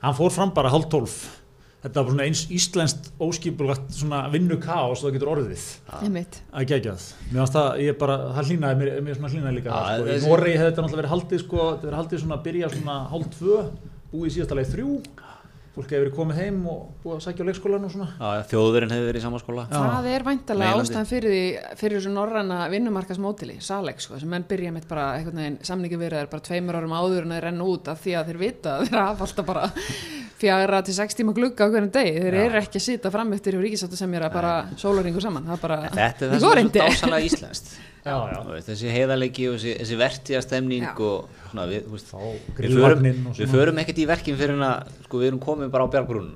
hann fór fram bara hálf tólf, þetta var bara svona eins íslenskt óskipulagt svona vinnu kaos það getur orðið. Að gegja það mér fannst það, ég bara, það hlýnaði mér, mér svona hlýnaði líka það, sko. í Noregi hefði þetta náttúrulega verið haldið sko, þetta verið haldið svona að byrja svona hálf tvö búið í síðasta leið þrjú. Fólk hefur verið komið heim og búið að sækja á leikskólan og svona. Já, þjóðverinn hefur verið í samanskóla það er væntalega ástæðan fyrir, því- fyrir þessu norræna vinnumarkasmótili, Salex sko, sem menn byrja mitt bara einhvern veginn samningi verið bara tveimur árum áður en þeir renna út af því að þeir vita að þeir hafa alltaf bara fjara til sex tíma glugga á hvernig degi. Þeir eru ekki að sita fram eftir er að bara sólaringu saman. Það bara Þetta er það sem er svo dásalega íslenskt já, já, Þú veist, þessi heiðarleiki og þessi, þessi vertíða stemning Já. og svona, við, þú veist, þá við, förum, förum ekkert í verkin fyrir en að sko, við erum komið bara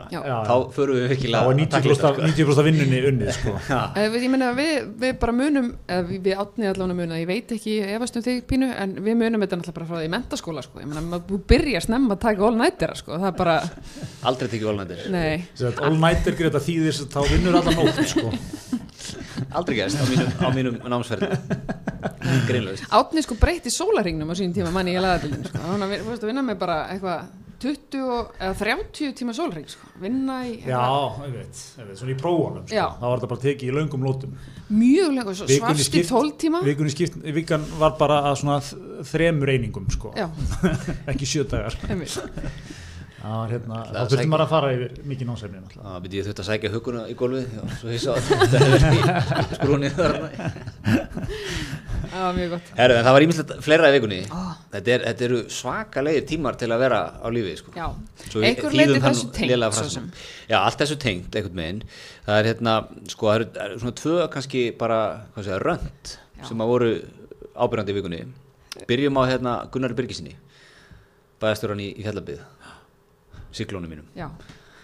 á. Já, þá förum við þá virkilega er að takla 90% þetta, af- 90% af vinnunni unnið sko. Eh, við- Ég meina við, við bara munum eða við, við átnið allavega munum, ég veit ekki ég efast um þig pínu, en við munum þetta náttúrulega bara frá því í mentaskóla sko, ég meina maður- þú byrjar snemma að taka all nightera sko, það er bara, aldrei tekið Sem sagt, all nighter greið þetta þýðir sem þá vinnur allan nótt sko. aldrei gerst á mínum, á mínum námsferði greinlaust Átni sko breytti sólaringnum á sínum tíma manni ég laði til sko. hann að vi- vinna með bara eitthvað 20 og, eða 30 tíma sólaring sko. vinna í já, ég veit, ég veit, svona í prófunum sko. Þá var þetta bara tekið í löngum lótum mjög lengur, svo Vikunni svafst í skipt- 12 tíma vikunni skipt, vikan var bara að svona þremur einingum sko. já, ekki sjö dagar einmitt. Það var hérna, þá þurftum maður að fara yfir mikið námsefni náttúrulega. Það byrja ég þurft að sækja huguna í gólfið já, svo hissa á þetta hefur verið skrúnið þarna. Það var mjög gott. Herru, en það var ímislegt fleira í vikunni. Ó. þetta, er, þetta eru svakalegir tímar til að vera á lífi sko. Já, einhver það þessu tengt svo sem. Já, allt þessu tengt einhvern veginn. Það er hérna, sko, það eru, eru svona tvö kannski bara, hvað segja, rönd Já. sem að voru ábyrjandi í vikunni. Byrjum á hérna Gunnar Birgisinni bæðastjóran í, í fjallabið síklónum mínum. Já,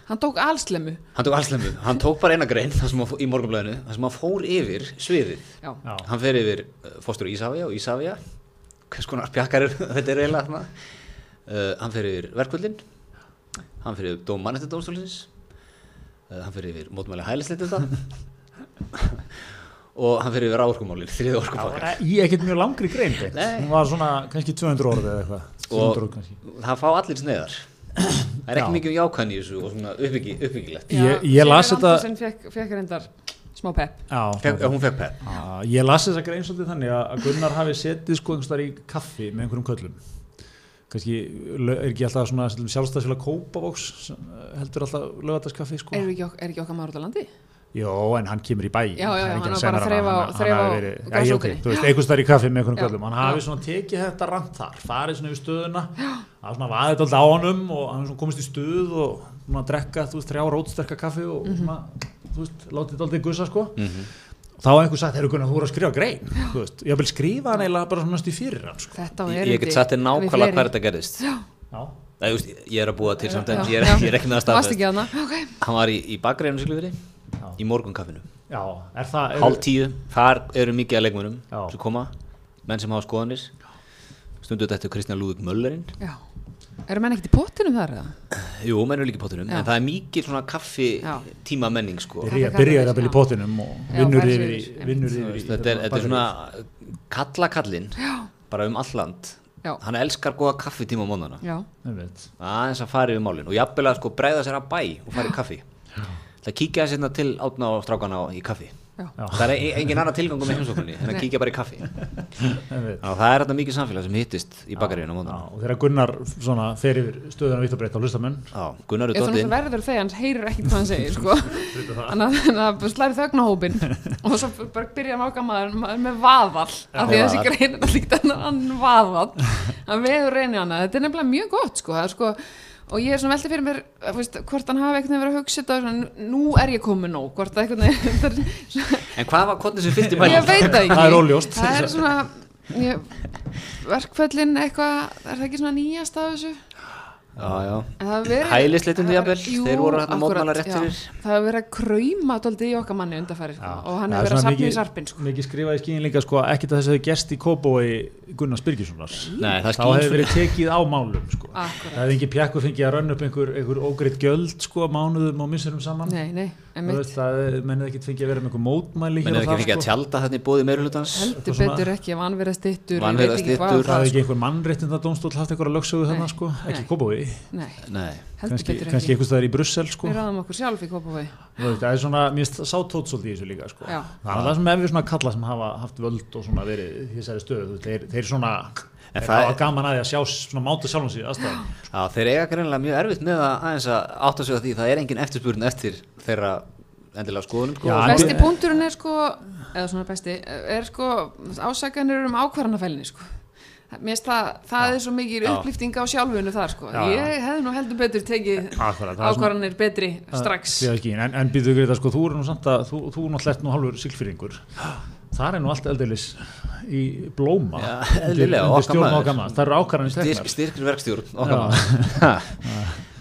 hann tók allslemu hann tók allslemmu, hann tók bara eina grein þar sem hann, fó- í morgunblæðinu, þar sem hann fór yfir sviðið, Já, Já. hann fer yfir uh, fóstur Ísafja og Ísafja hvers konar pjakkar er þetta er eiginlega þarna. Uh, hann fer yfir verkvöldin hann fer yfir dóm mannetindómstólins uh, hann fer yfir mótmæli hælisleitenda. Og hann fer yfir ráorkumálin þriði Já, orkupakkar í ekkert mjög langri grein hún var svona kannski 200 orð eða eitthvað. 300 orð kannski. það fá allir sneiðar það er ekki Já. mikið um jákvæðni í þessu og svona uppbyggi, uppbyggilegt. Ég- ég las þetta- Sem fekk, fekk reyndar smá pepp. Já, hún fekk pepp. Ég las þessa grein svolítið þannig að Gunnar hafi setið sko einhvers þar í kaffi með einhverjum köllum. Kannski er ekki alltaf svona sjálfstæðsfélag Kópavóks eh, heldur alltaf lögataskaffi sko. Er er ekki okkar maður út á landi? Jó, en hann kemur í bæ Já, já, er hann var bara að þreifa á- hann- hann veist, einhvers þar í kaffi með einhverjum Já, köllum. Hann hafi svona tekið þetta rand þar farið svona yfir stöðuna. Það svona vaðið alltaf á honum og hann svona komist í stuð og svona að drekka, þú veist, þrjá rótsterka kaffi og Mhm. svona, þú veist, látið þetta alltaf gussa sko. Mhm. þá var einhver sagt, heyrðu Gunnar, þú voru að skrifa grein þú veist, ég vil skrifa hann eiginlega bara svona næstu fyrir hann sko. Þetta ég, get sagt þér nákvæmlega hvað þetta veist, ég er að búa til samt en ég er, ekki með að Varst staðfest hann var í, í Já. Í morgunkaffinu. Já, er það hálf tíu, þar eru mikið að leikmunum Já. sem koma, menn sem hafa skoðanir. Stundu þetta eftir Kristján Lúðvík Möllerinn. Já. Eru menn ekkert í pottinum þar eða? jú, menn eru líka í pottunum, Já. en það er mikið svona kaffi Já. tíma menning sko. Byrja, byrja þetta bil í já. pottinum og Já, vinnur yfir í þetta er, þetta er svona kalla kallinn bara um alland Já. hann elskar góða kaffitíma á mónana Já. Aðeins að fara yfir málin og jafnvel að sko bregða sér að bæ og fara í kaffi það kíkja þess hérna til átna og strákana í kaffi. Já. Það er e- engin annar tilgangu með heimsókninni en að kíkja bara í kaffi. Að það er þetta mikið samfélag sem hittist í á móndana og þegar Gunnar svona fer yfir stöðuna vitt og breytt á hlustamenn Já, Gunnar er náttúrulega verður þegar hans heyrir ekkert hvað hann segir sko. Þannig að- að slæri þögnahópin og svo bara byrja náka maður með vaðvall af því að þessi vaðall. grein er líkt hann vaðvall hann veður reyni hana þetta er nefnilega mjög gott sko. Það er sko og ég er svona veltið fyrir mér veist, hvort hann hafi eitthvað verið að hugsa þetta nú er ég komin nóg hvort það eitthvað það er, En hvað var kotnið sem fyllt í ég bælinn? veit það ekki Það er óljóst. það er svona ég, verkföllin eitthvað er það ekki svona nýjast af þessu Já, já. En það hefur verið- Hælisleitindi jafnvel, þeir voru akkúrat, mótmæla rétt fyrir. Það hefur verið að krauma daldið í okkar manni undarfæri sko. og hann hefur er verið að sapna í sarpin sko. mikið skrifað í skíin líka sko, ekkert að þess að þau gerst í Kópói Gunnars það þá hefur verið tekið á málum sko. Það hefði ekki pjakku fengið að rönna upp einhver, einhver ógreitt gjöld sko, mánuðum og missurum saman. Nei, nei, það mennið ekki fengið að vera með einhver mótmæli Menn hér og ekki þar fengið að sko. tjálta þetta í bóði meirulutans heldur betur ekki ef vanverða stittur Vanvirða ég veit ekki hvað styttur. það sko. ekki einhver mannréttinda lögsögu Nei, nei. Heldur kannski, betur kannski ekki einhvers staðar í Brussel sko. Við ráðum okkur sjálf í veist, það er svona, mér finnst sátótt svolítið í þessu líka sko. Já. það er það sem ef við svona kalla sem hafa haft völd og svona verið í þessari stöðu þú veist, þeir, þeir svona En þeir það hafa er- gaman að því að sjá svona máta sjálfum sig aðstæðum Já, þeir eiga greinlega mjög erfitt með að aðeins að átta sig á því það er engin eftirspurn eftir þeirra endilega skoðunum sko. Já, Besti punkturinn er sko eða svona besti, er sko ásakanir um ákvarðanafælinni sko Mér finnst það, það er svo mikið Já. upplýfting á sjálfunu þar sko. Já. Ég hefði nú heldur betur tekið það ákvarðanir betri strax Það- það er ekki, en, en býðu greita sko, þú er nú samt að þú, þú náttúrulega ert nú halvur sigfyrringur það er nú allt eldeilis í blóma Já, eðlilega, stjórn maður. það eru ákvarðanir Styrk, steknar styrkri verkstjórn Já. okkar maður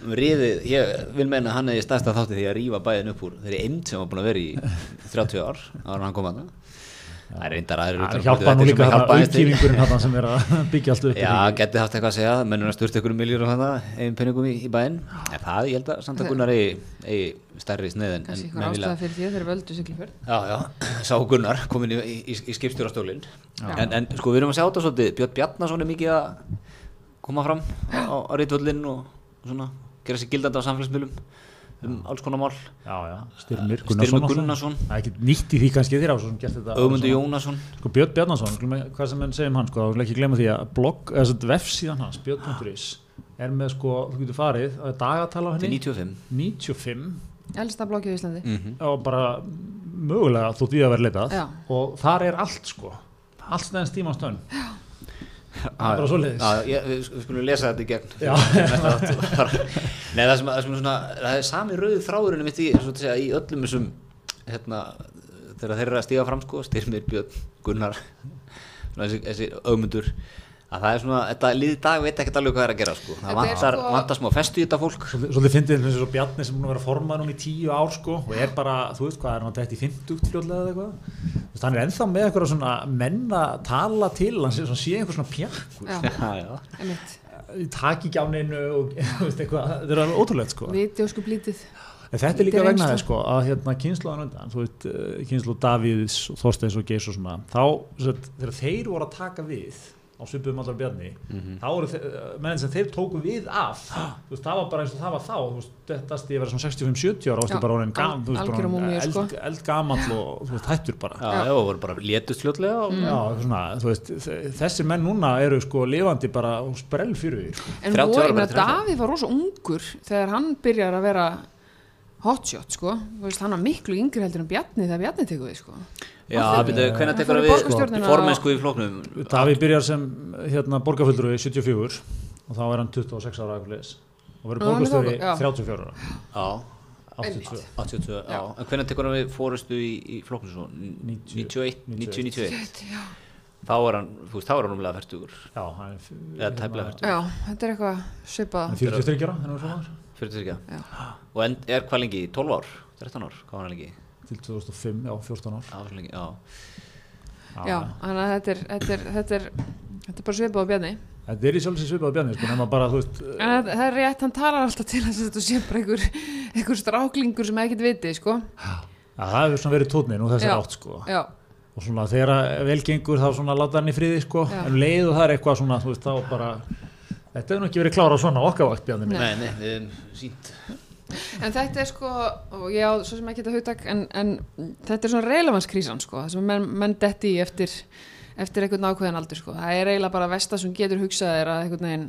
Ríðið, ég vil meina að hann hefði stærsta þátti því að rífa bæðin upp úr þeirri eind sem var búin að vera í 30 ár en hann kom að það er reyndar aðrir það út hjálpa nú líka það auðkýfingurinn þarna sem er að byggja allt upp Já, geti haft eitthvað að segja, mennur að sturt ykkur miljur og það, eigin penningum í, í bæinn. En það, ég held að samt að Gunnar eigi, eigi stærri snið en, Kanski en ykkur ástæða fyrir því að þeir völdu siglifjörð Já, já, sá Gunnar komin í, í, í skipstjórastólinn. En, en sko við erum að sjá þetta svolítið. Björn Bjarnason er mikið að koma fram á, á, á rítvöllin og svona gera sér gildandi á samfélagsmiðlum um alls konar mál. Styrmir Gunnarsson, er nýtt í því kannski gert þetta Ögmundur Jónasson. Sko Björn við- hvað sem enn segjum hann sko, ekki glemma því að blogg, eða svona vefsíðan hans, björn.is er með sko, þú getur farið það dagatala á henni. 95 95 Elsta blokkið í Íslandi. Mm og bara mögulega þótt við að vera leitað. Já. og þar er allt sko. Allt snæðins tíma á stönn Já, bara svoleiðis. já, ég, við, skulum lesa þetta í gegn. Bara- Nei, það sem, það sem er svona það er sami rauði þráðurinn mitt í, svo segja, í öllum þessum hérna, þegar þeir eru að stíga fram sko, Styrmir, Björn, Gunnar svona þessi, þessi augmundur að það er svona, þetta liði dag veit ekkert alveg hvað er að gera sko, það er vantar, sko- vantar smá festu í þetta fólk. Svolítið svolítið fyndið eins og svo Bjarni sem búin að vera formað núna í tíu ár sko og er bara, þú veist hvað, er hann dætt í 50 fljóðlega eða eitthvað? Þú veist, hann er ennþá með eitthvað svona menna tala til hann sé, svona, sé einhver svona pjakkur. Já, já, já. einmitt. Taki ekki á neinu og þú veist eitthvað, þetta er alveg ótrúlegt sko. Viti og sko blítið En þetta er líka er vegna þess sko að hérna kynnslóðan undan, þú veit, uh, kynnslóð Davíðs og Þorsteins og Geis og svona, þá sem sagt, þegar þeir voru að taka við á svipuðum allar bjarni, þá voru þe- uh, menn sem þeir tóku við af, veist, það var bara eins og það var þá, veist, þetta stíði verið svona 65-70 ára, Já, varstu bara orðin gam, múmíu, sko. eld, eldgamall og veist, hættur bara. Já, og voru bara létust veist, þe- þessir menn núna eru sko lifandi bara og sprell fyrir því, sko. En 30 voru, meina, 30. Davíð var rosa ungur þegar hann byrjar að vera hotshot, sko hann var miklu yngri heldur en Bjarni þegar Bjarni tekur við, sko já, byrju, hvernig tekur í við formensku í flóknum Davíð byrjar sem hérna borgarfullur í 74 og þá er hann 26 ára eitthvað leis og verður er já. 34 ára. Já, 82 82, já. En hvernig tekur hann við fórustu í, í flóknum svo? 91, 90, 91 Já, þá er hann, þú veist, þá er hann umlega færtugur Já, hann er eða tæplega færtugur já þetta er eitthvað svipað. Hann er 43 ára, hann er svona ára fyrir þess Já. og er hvað lengi, 12 ár? 13 ár, hvað var hann lengi til 2005, já, 14 ár. Já, svo lengi, já, Já, þannig að þetta er, þetta er, þetta er, þetta er bara svipað á Bjarni. Þetta er í sjálfsins svipaðu bjarni, sko, nema bara, þú veist En það, það er rétt, hann talar alltaf til þess að þetta sé bara einhver, einhver stráklingur sem ekkert viti, sko. Að það hefur svona verið tóninn og þessar Já. átt, sko. Já, og svona þegar að vel gengur þá svona láta hann í friði, sko. Já. en um leið og það er eitthvað svona, þú veist, þá bara Þetta hefur nú ekki verið klárað svona okkar vakt bjarni minn. nei, nei, erum sínt En þetta er sko, og ég á svo sem ekki þetta hugtak, en, en þetta er svona relevanskrísan sko, það sem menn, menn detti í eftir, eftir einhvern ákveðan aldur sko. Það er eiginlega bara versta sem getur hugsað er að einhvern veginn,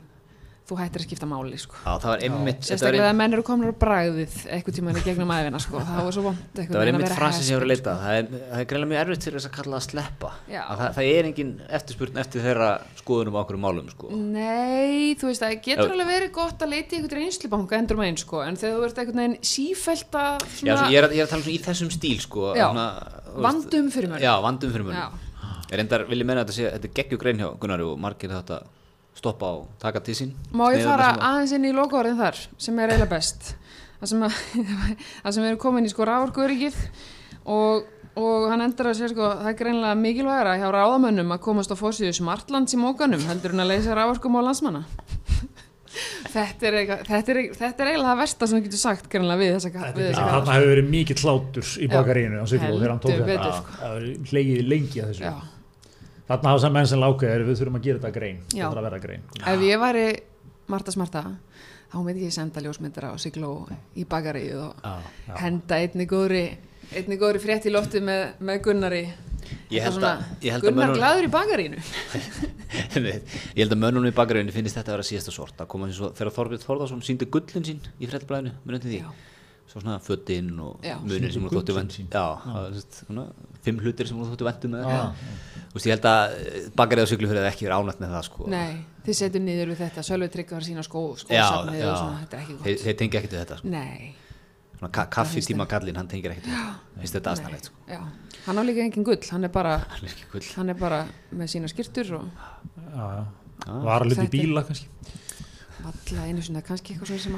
þú hættir að skipta máli sko. já, það var einmitt Sérstaklega að menn eru komin á bragðið eitthvað tíman í gegnum aðeina sko. Það var svo vond Það var að einmitt frasi sem ég voru að leita það er, það er greinlega mjög erfitt fyrir þess að kalla að sleppa Já. að það, það er engin eftirspurn eftir þeirra skoðunum á okkur málum sko. Nei, þú veist, það getur Já. alveg verið gott að leita í einhvern reynslubanka endur um einn sko, en þegar þú ert einhvern veginn sífælt að Já, svo ég, er, að- ég er að tala svona í þessum stíl sko, Já. svona, vandum fyrir mér Já, vandum fyrir Já. mönnum Ég reyndar vil ég meina að þetta sé, þetta er geggjur grein hjá Gunnari og margir þetta stoppa og taka til sín Má ég fara það aðeins inn í logoðarinn þar sem er eiginlega best það sem, að, það sem við erum komin í sko rávorkuöryggið og, og hann endur að segja sko það er greinlega mikilvægara hjá ráðamönnum að komast á fórsíðu smartlands í mókanum heldur en að leysa rávorkum á landsmanna þetta er, eitthvað, þetta, er, þetta er eiginlega það versta sem þú getur sagt greinlega við þessa, við þessa Þarna kall. hefur verið mikill hlátur í Já. bakaríinu á Sigló þegar hann tók þetta sko. Það hlegið lengi að þessu Já. Þarna hafa sem menn sem lákaði er við þurfum að gera þetta grein. Já. Þarf að vera grein. Ef ég væri Marta Smarta þá myndi ég senda ljósmyndara á Sigló í bakaríu og já. henda einni góðri einni góðri frétt í lofti með, með Gunnari. Ég held að- ég held að Gunnar mönnum- glaður í bakarínu Ég held að mönnunum í bakgrunni finnist þetta að vera síðasta sort. Að koma eins og þegar Þorbjörn Þórðarsson síndi gullin sín í fréttablaðinu, svo svona fötinn og munir sem voru þóttu gullin vend sín. já, fimm hlutir sem voru þóttu vendum með. Þú veist, ég held að bakarið á Siglufjörði hefði ekki verið ánætt með það sko. Nei, þið setjum niður við þetta Sölvi tryggvar sína skósafnið og svona, þetta er ekki gott þeir tengja ekkert við þetta sko. Nei, svona ka kaffi tíma kallinn, hann tengir ekkert við þetta finnst þetta aðstæðanlegt sko. já Hann á líka engin gull, hann er bara hann er gull hann er bara með sína skýrtur og Já, já. Var að Þetta- bíla kannski valla einu svona, kannski eitthvað svona sem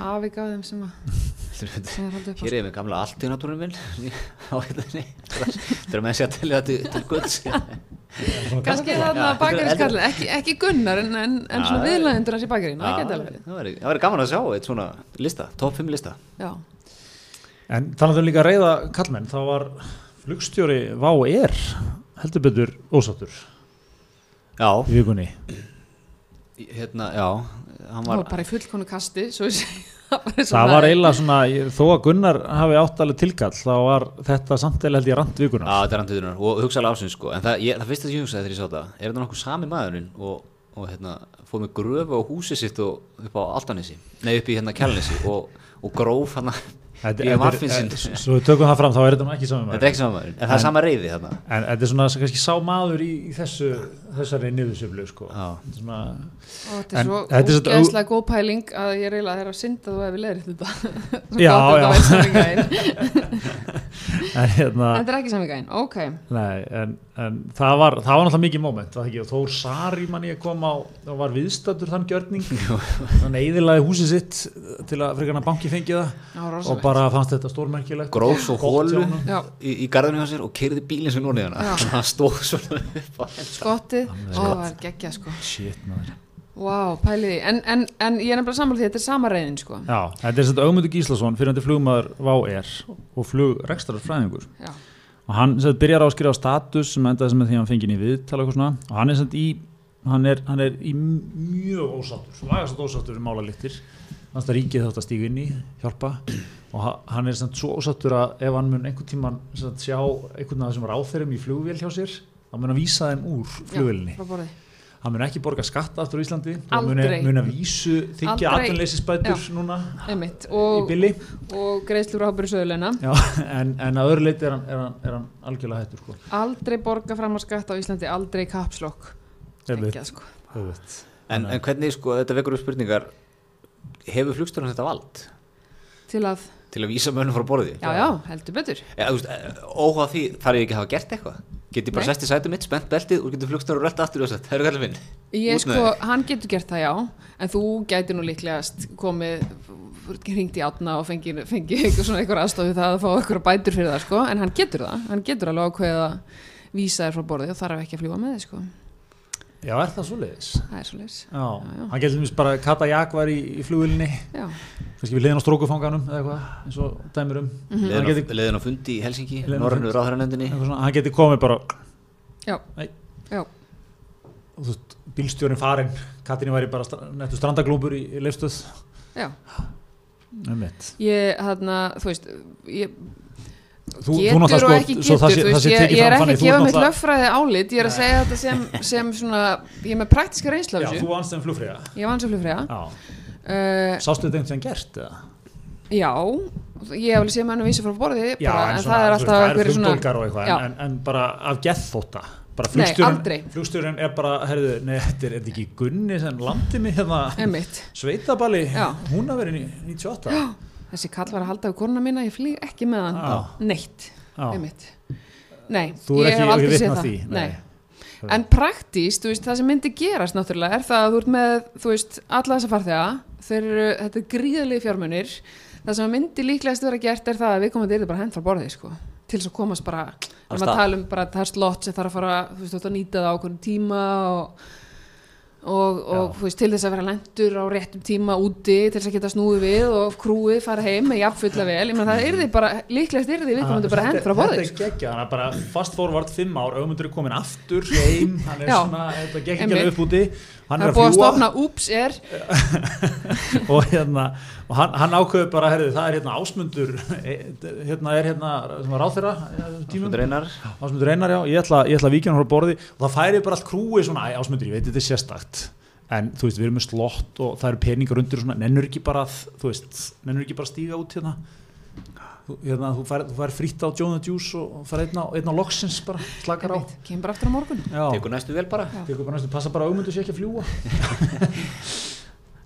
þeim sem að er hér er með gamla allt í natúrum minn á hérna. Þetta er með sér að þetta til, til gulls Svona Kannski þarna þetta er bakarískall, ekki, ekki Gunnar en, en, en svona Já, viðlæðendur hans í bakarínu, það væri- gaman að sjá eitt svona lista, top 5 lista. Já, En þannig að líka að reyða kallmenn þá var flugstjóri Vá Air heldur betur ósáttur já, í vikunni. Hérna, já hann var, var bara í fullkonu kasti það var, Það var eiginlega svona, ég- þó að Gunnar hafi áttalega tilkall þá var þetta samtæli held ég rand já, þetta er andiðunar og hugsaðlega ásins sko, en það, ég, það fyrsta sem ég hugsaði þegar ég sá það er þetta nokkuð sami maðurinn og, og hérna, fóð með gröfu á húsið sitt og upp á Altanesi, nei upp í hérna Kjálnesi og, og gróf hann Þetta- þetta er- Arfinsson eh, Svo við tökum það fram, þá er þetta nú ekki saman þetta er ekki sama maður, en það er sama reyði þarna. En þetta er svona kannski sá maður í, í þessu, þessari niðursöflu sko. Er svona, og þetta er En svo útgæðslega góð pæling að ég reyla að það er að synda þú hefur leðrið þetta. Já, að já. en, hérna, þetta er ekki sami gæn, ok. Nei, en, en það var það var náttúrulega mikið og Þór Sari mann ég kom á og var viðstættur þann gjörning. Þannig eiðilaði húsið sitt til að frekar hann banki fengi það. Já, og bara fannst þetta stórmerkilegt. Gott hjá hólu í, í garðinu hjá sér og kerði bílinn sem hana hann stóð svona upp á enda skottið, ó það var geggja sko. Shit, maður. wow, pæliði, en, en, en ég er nefnilega sammála því þetta er sama reyðin sko. Já, þetta er þetta Ögmundur Gíslason fyrir hann flugmaður Vá er og flugrekstarar fræðingur já, og hann sem sagt, byrjar á að skrifa status sem endaði sem því að hann fengið í viðtal og, og hann er sem sagt í hann er, hann er í mjög ósáttur lagast ósáttur um málalíktir þannig að ríkið þátt að stíga inn í hjálpa. Og ha- hann er sem sagt svo ósáttur að ef hann mun einhvern tíman sagt, sjá einhvern af þessum ráþeirum í flugvél hjá sér þá mun að vísa þeim úr borði. Hann mun ekki borga skatt aftur á Íslandi. Og mun, að vísu þykja Já. núna einmitt, í og, billi og greiðslur ábyrðu sögulegna Já, en, en að öðru leiti er hann, er hann, er hann algjörlega hættur sko. aldrei borga fram að skatta á Íslandi aldrei kapslokk. Sko. En, en hvernig sko, þetta vekur upp spurningar. Hefur flugstjórn þetta vald? Til að, til að vísa mönnum frá borði? Já já, heldur betur. Óháð því þarf ég ekki að hafa gert eitthvað get ég bara sest í sætum mitt, spennt beltið og getur flugstjórn rölt aftur og sagt, það eru kallið minn. Ég sko, hann getur gert það já. En þú gæti nú líklegast komið hringt í átna og fengið fengi eitthvað svona eitthvað aðstofi það að fá eitthvað bætur fyrir það sko, en hann getur það. Hann getur alveg ákveðið að vísa þér frá borði og þarf ekki að fljúa með þið sko Já, er það svo leiðis? það er svo leis Já, já. hann getur mjög bara Kata Jakvar í, í flugvillinni já, kannski við liðin á strókufanganum eða eitthvað eins og dæmir um. Hann, leðin á, geti, leiðin á fundi í Helsingi Leiðin fundi. ráðhæranendinni hann geti komið bara já, Nei. já, og þú veist, bílstjórin farinn. Katinni væri bara stra nettu strandaglúpur í, í leifstöð já. Einmitt. ég, þarna, þú veist ég Þú, getur náttúrulega og ekki svo getur, það sé, þú það sé ég, ég er ekki að þú gefa mitt löffræði álit, ég er að segja þetta sem, sem svona, ég er með praktiska reynslu af Já, þessu, þú vannst þeim flugfríða ég vann sem flugfræða Já, uh, sástu þetta einhvern veginn gert eða? Já, ég hef alveg séð mönnum vísa frá borði Já, bara, en, en svona, það er þú alltaf það er svona flugdólgar og eitthvað en, en, en bara af aldrei. flugstjórin er bara herðu, nei, þetta er, ekki Gunni sem landi mig hérna? Einmitt. Sveitabali, Já. hún að vera í 98 Já, Þessi kall var að halda við korna mína, ég flýg ekki með hann. Já. neitt. Einmitt. Nei, Þú ég hef aldrei séð það. því Nei. En praktíst, veist, það sem myndi gerast náttúrulega er það að þú ert með, veist, alla þessa farþega, eru, þetta er gríðalegi fjármunir, það sem myndi líklegast vera gert er það að við komum að bara hend frá borði, sko, til þess að komast bara, að tala um bara það er slott sem þarf að fara, þú veist, að nýta það á okkur tíma og, og, og veist, til þess að vera lendur á réttum tíma úti, til þess að geta snúið við og krúið fara heim með jafnfulla vel, ég meina það er því bara, líklegast er því við komum bara hend frá borði, Þetta er geggja, þannig að bara fast forward fimm ár, auðmundur er komin aftur heim, hann er Já. svona, þetta alveg upp úti hann það er er að búið að fljúa stofna úps er, og hérna og hann, hann ákveður bara, herðu, það er hérna ásmundur hérna er hérna sem var ráþeira tímum. Ásmundur Einar. Ásmundur Einar, já, ég ætla, ég ætla að víkja hann frá borði. Og það færi bara allt krúi svona, æ, Ásmundur, ég veit þetta er sérstakt en þú veist, við erum með slott og það eru peningar undir og svona, nennur ekki bara að, þú veist, nennur ekki bara stíga út hérna þú, hérna, þú fær, þú fær frýtt á John the Juice og fær einn á, einn á loksins bara, slakar á. Kemur bara aftur á morgun. Tekur næstu vel bara. Tekur bara næstu, passa bara að augmundur sé ekki að fljúa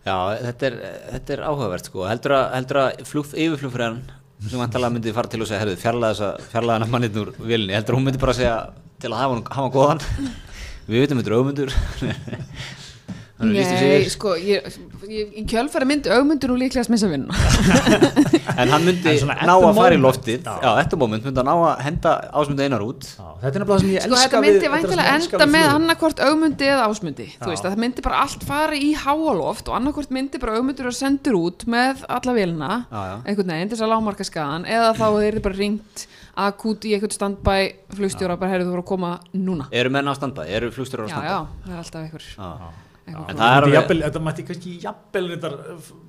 Já, þetta er, þetta er áhugavert sko. Heldur að, heldur að flug, yfirflugfræðan sem vantalega myndi fara til og segja herðu, fjarlæða þessa fjarlæða hana manninn úr vilni heldur að hún myndi bara segja til að hafa hann, góðan. Við vitum þetta er auðmundur hann er lýst í Nei, sko, ég, ég, í kjölfæri myndi augmundur og líklegast missa vinna en hann myndi En ná að fara í loftið. já. já, eftir moment myndi hann ná að henda ásmundu einar út. Já, þetta er nefnilega það sem ég Sko, elska þetta við myndi þetta sem væntilega ég enda með annarkvort augmundi eða ásmundi Þú Já. veist, að það myndi bara allt fara í háaloft og annarkvort myndi bara augmundur og sendur út með alla Já, já. einhvern veginn þess að lámarka skaðan eða þá er þið bara ringt akút í einhvern standbæ flugstjóra bara heyrðu þú voru að koma núna. Eru menn á standbæ, eru flugstjórar á Já, standbæ já, það er alltaf einhver. Já. eitthvað En það er Þetta, alveg- þetta mætti kannski jafnvel reyndar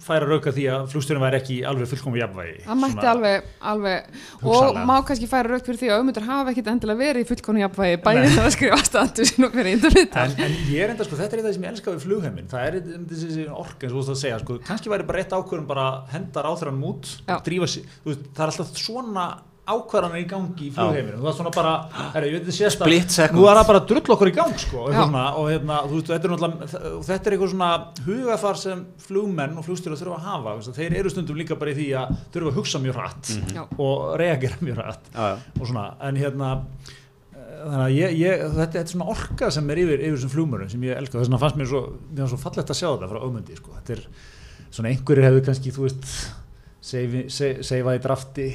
færa rauka því að flugstjórinn væri ekki alveg fullkomu jafnvægi. Það mætti alveg, alveg og má kannski færa raukt fyrir því að auðvitað hafa ekkit endilega verið í fullkonu jafnvægi bæði það að skrifa standu og fyrir intervita En, en ég er enda sko, þetta er það sem ég elska við flugheimin. Það er þessi ork eins og þú veist að segja sko, kannski væri bara rétt ákvörðum bara hendar áþrann út Já. drífa veist, það er alltaf svona ákvarðanir í gangi í flugheiminum þú veist svona bara, herri, ég veit þið sést second. nú er það bara drull okkur í gang sko, eitthvað svona, og hérna, þú veist, þetta er náttúrulega og þetta er eitthvað svona hugafar sem flugmenn og flugstjóra þurfa að hafa, þú veist, þeir eru stundum líka bara í því að þurfa að hugsa mjög hratt Já. og reagera mjög hratt Já, já. og svona, en hérna þannig að ég, ég þetta, er svona orka sem er yfir, yfir þessum flugmörnum sem ég elska, þess vegna fannst mér svo, mér svo fallegt að sjá þetta frá ömundi, sko, þetta er svona einhverjir hefur kannski, þú veist seifi- se- seifa í drafti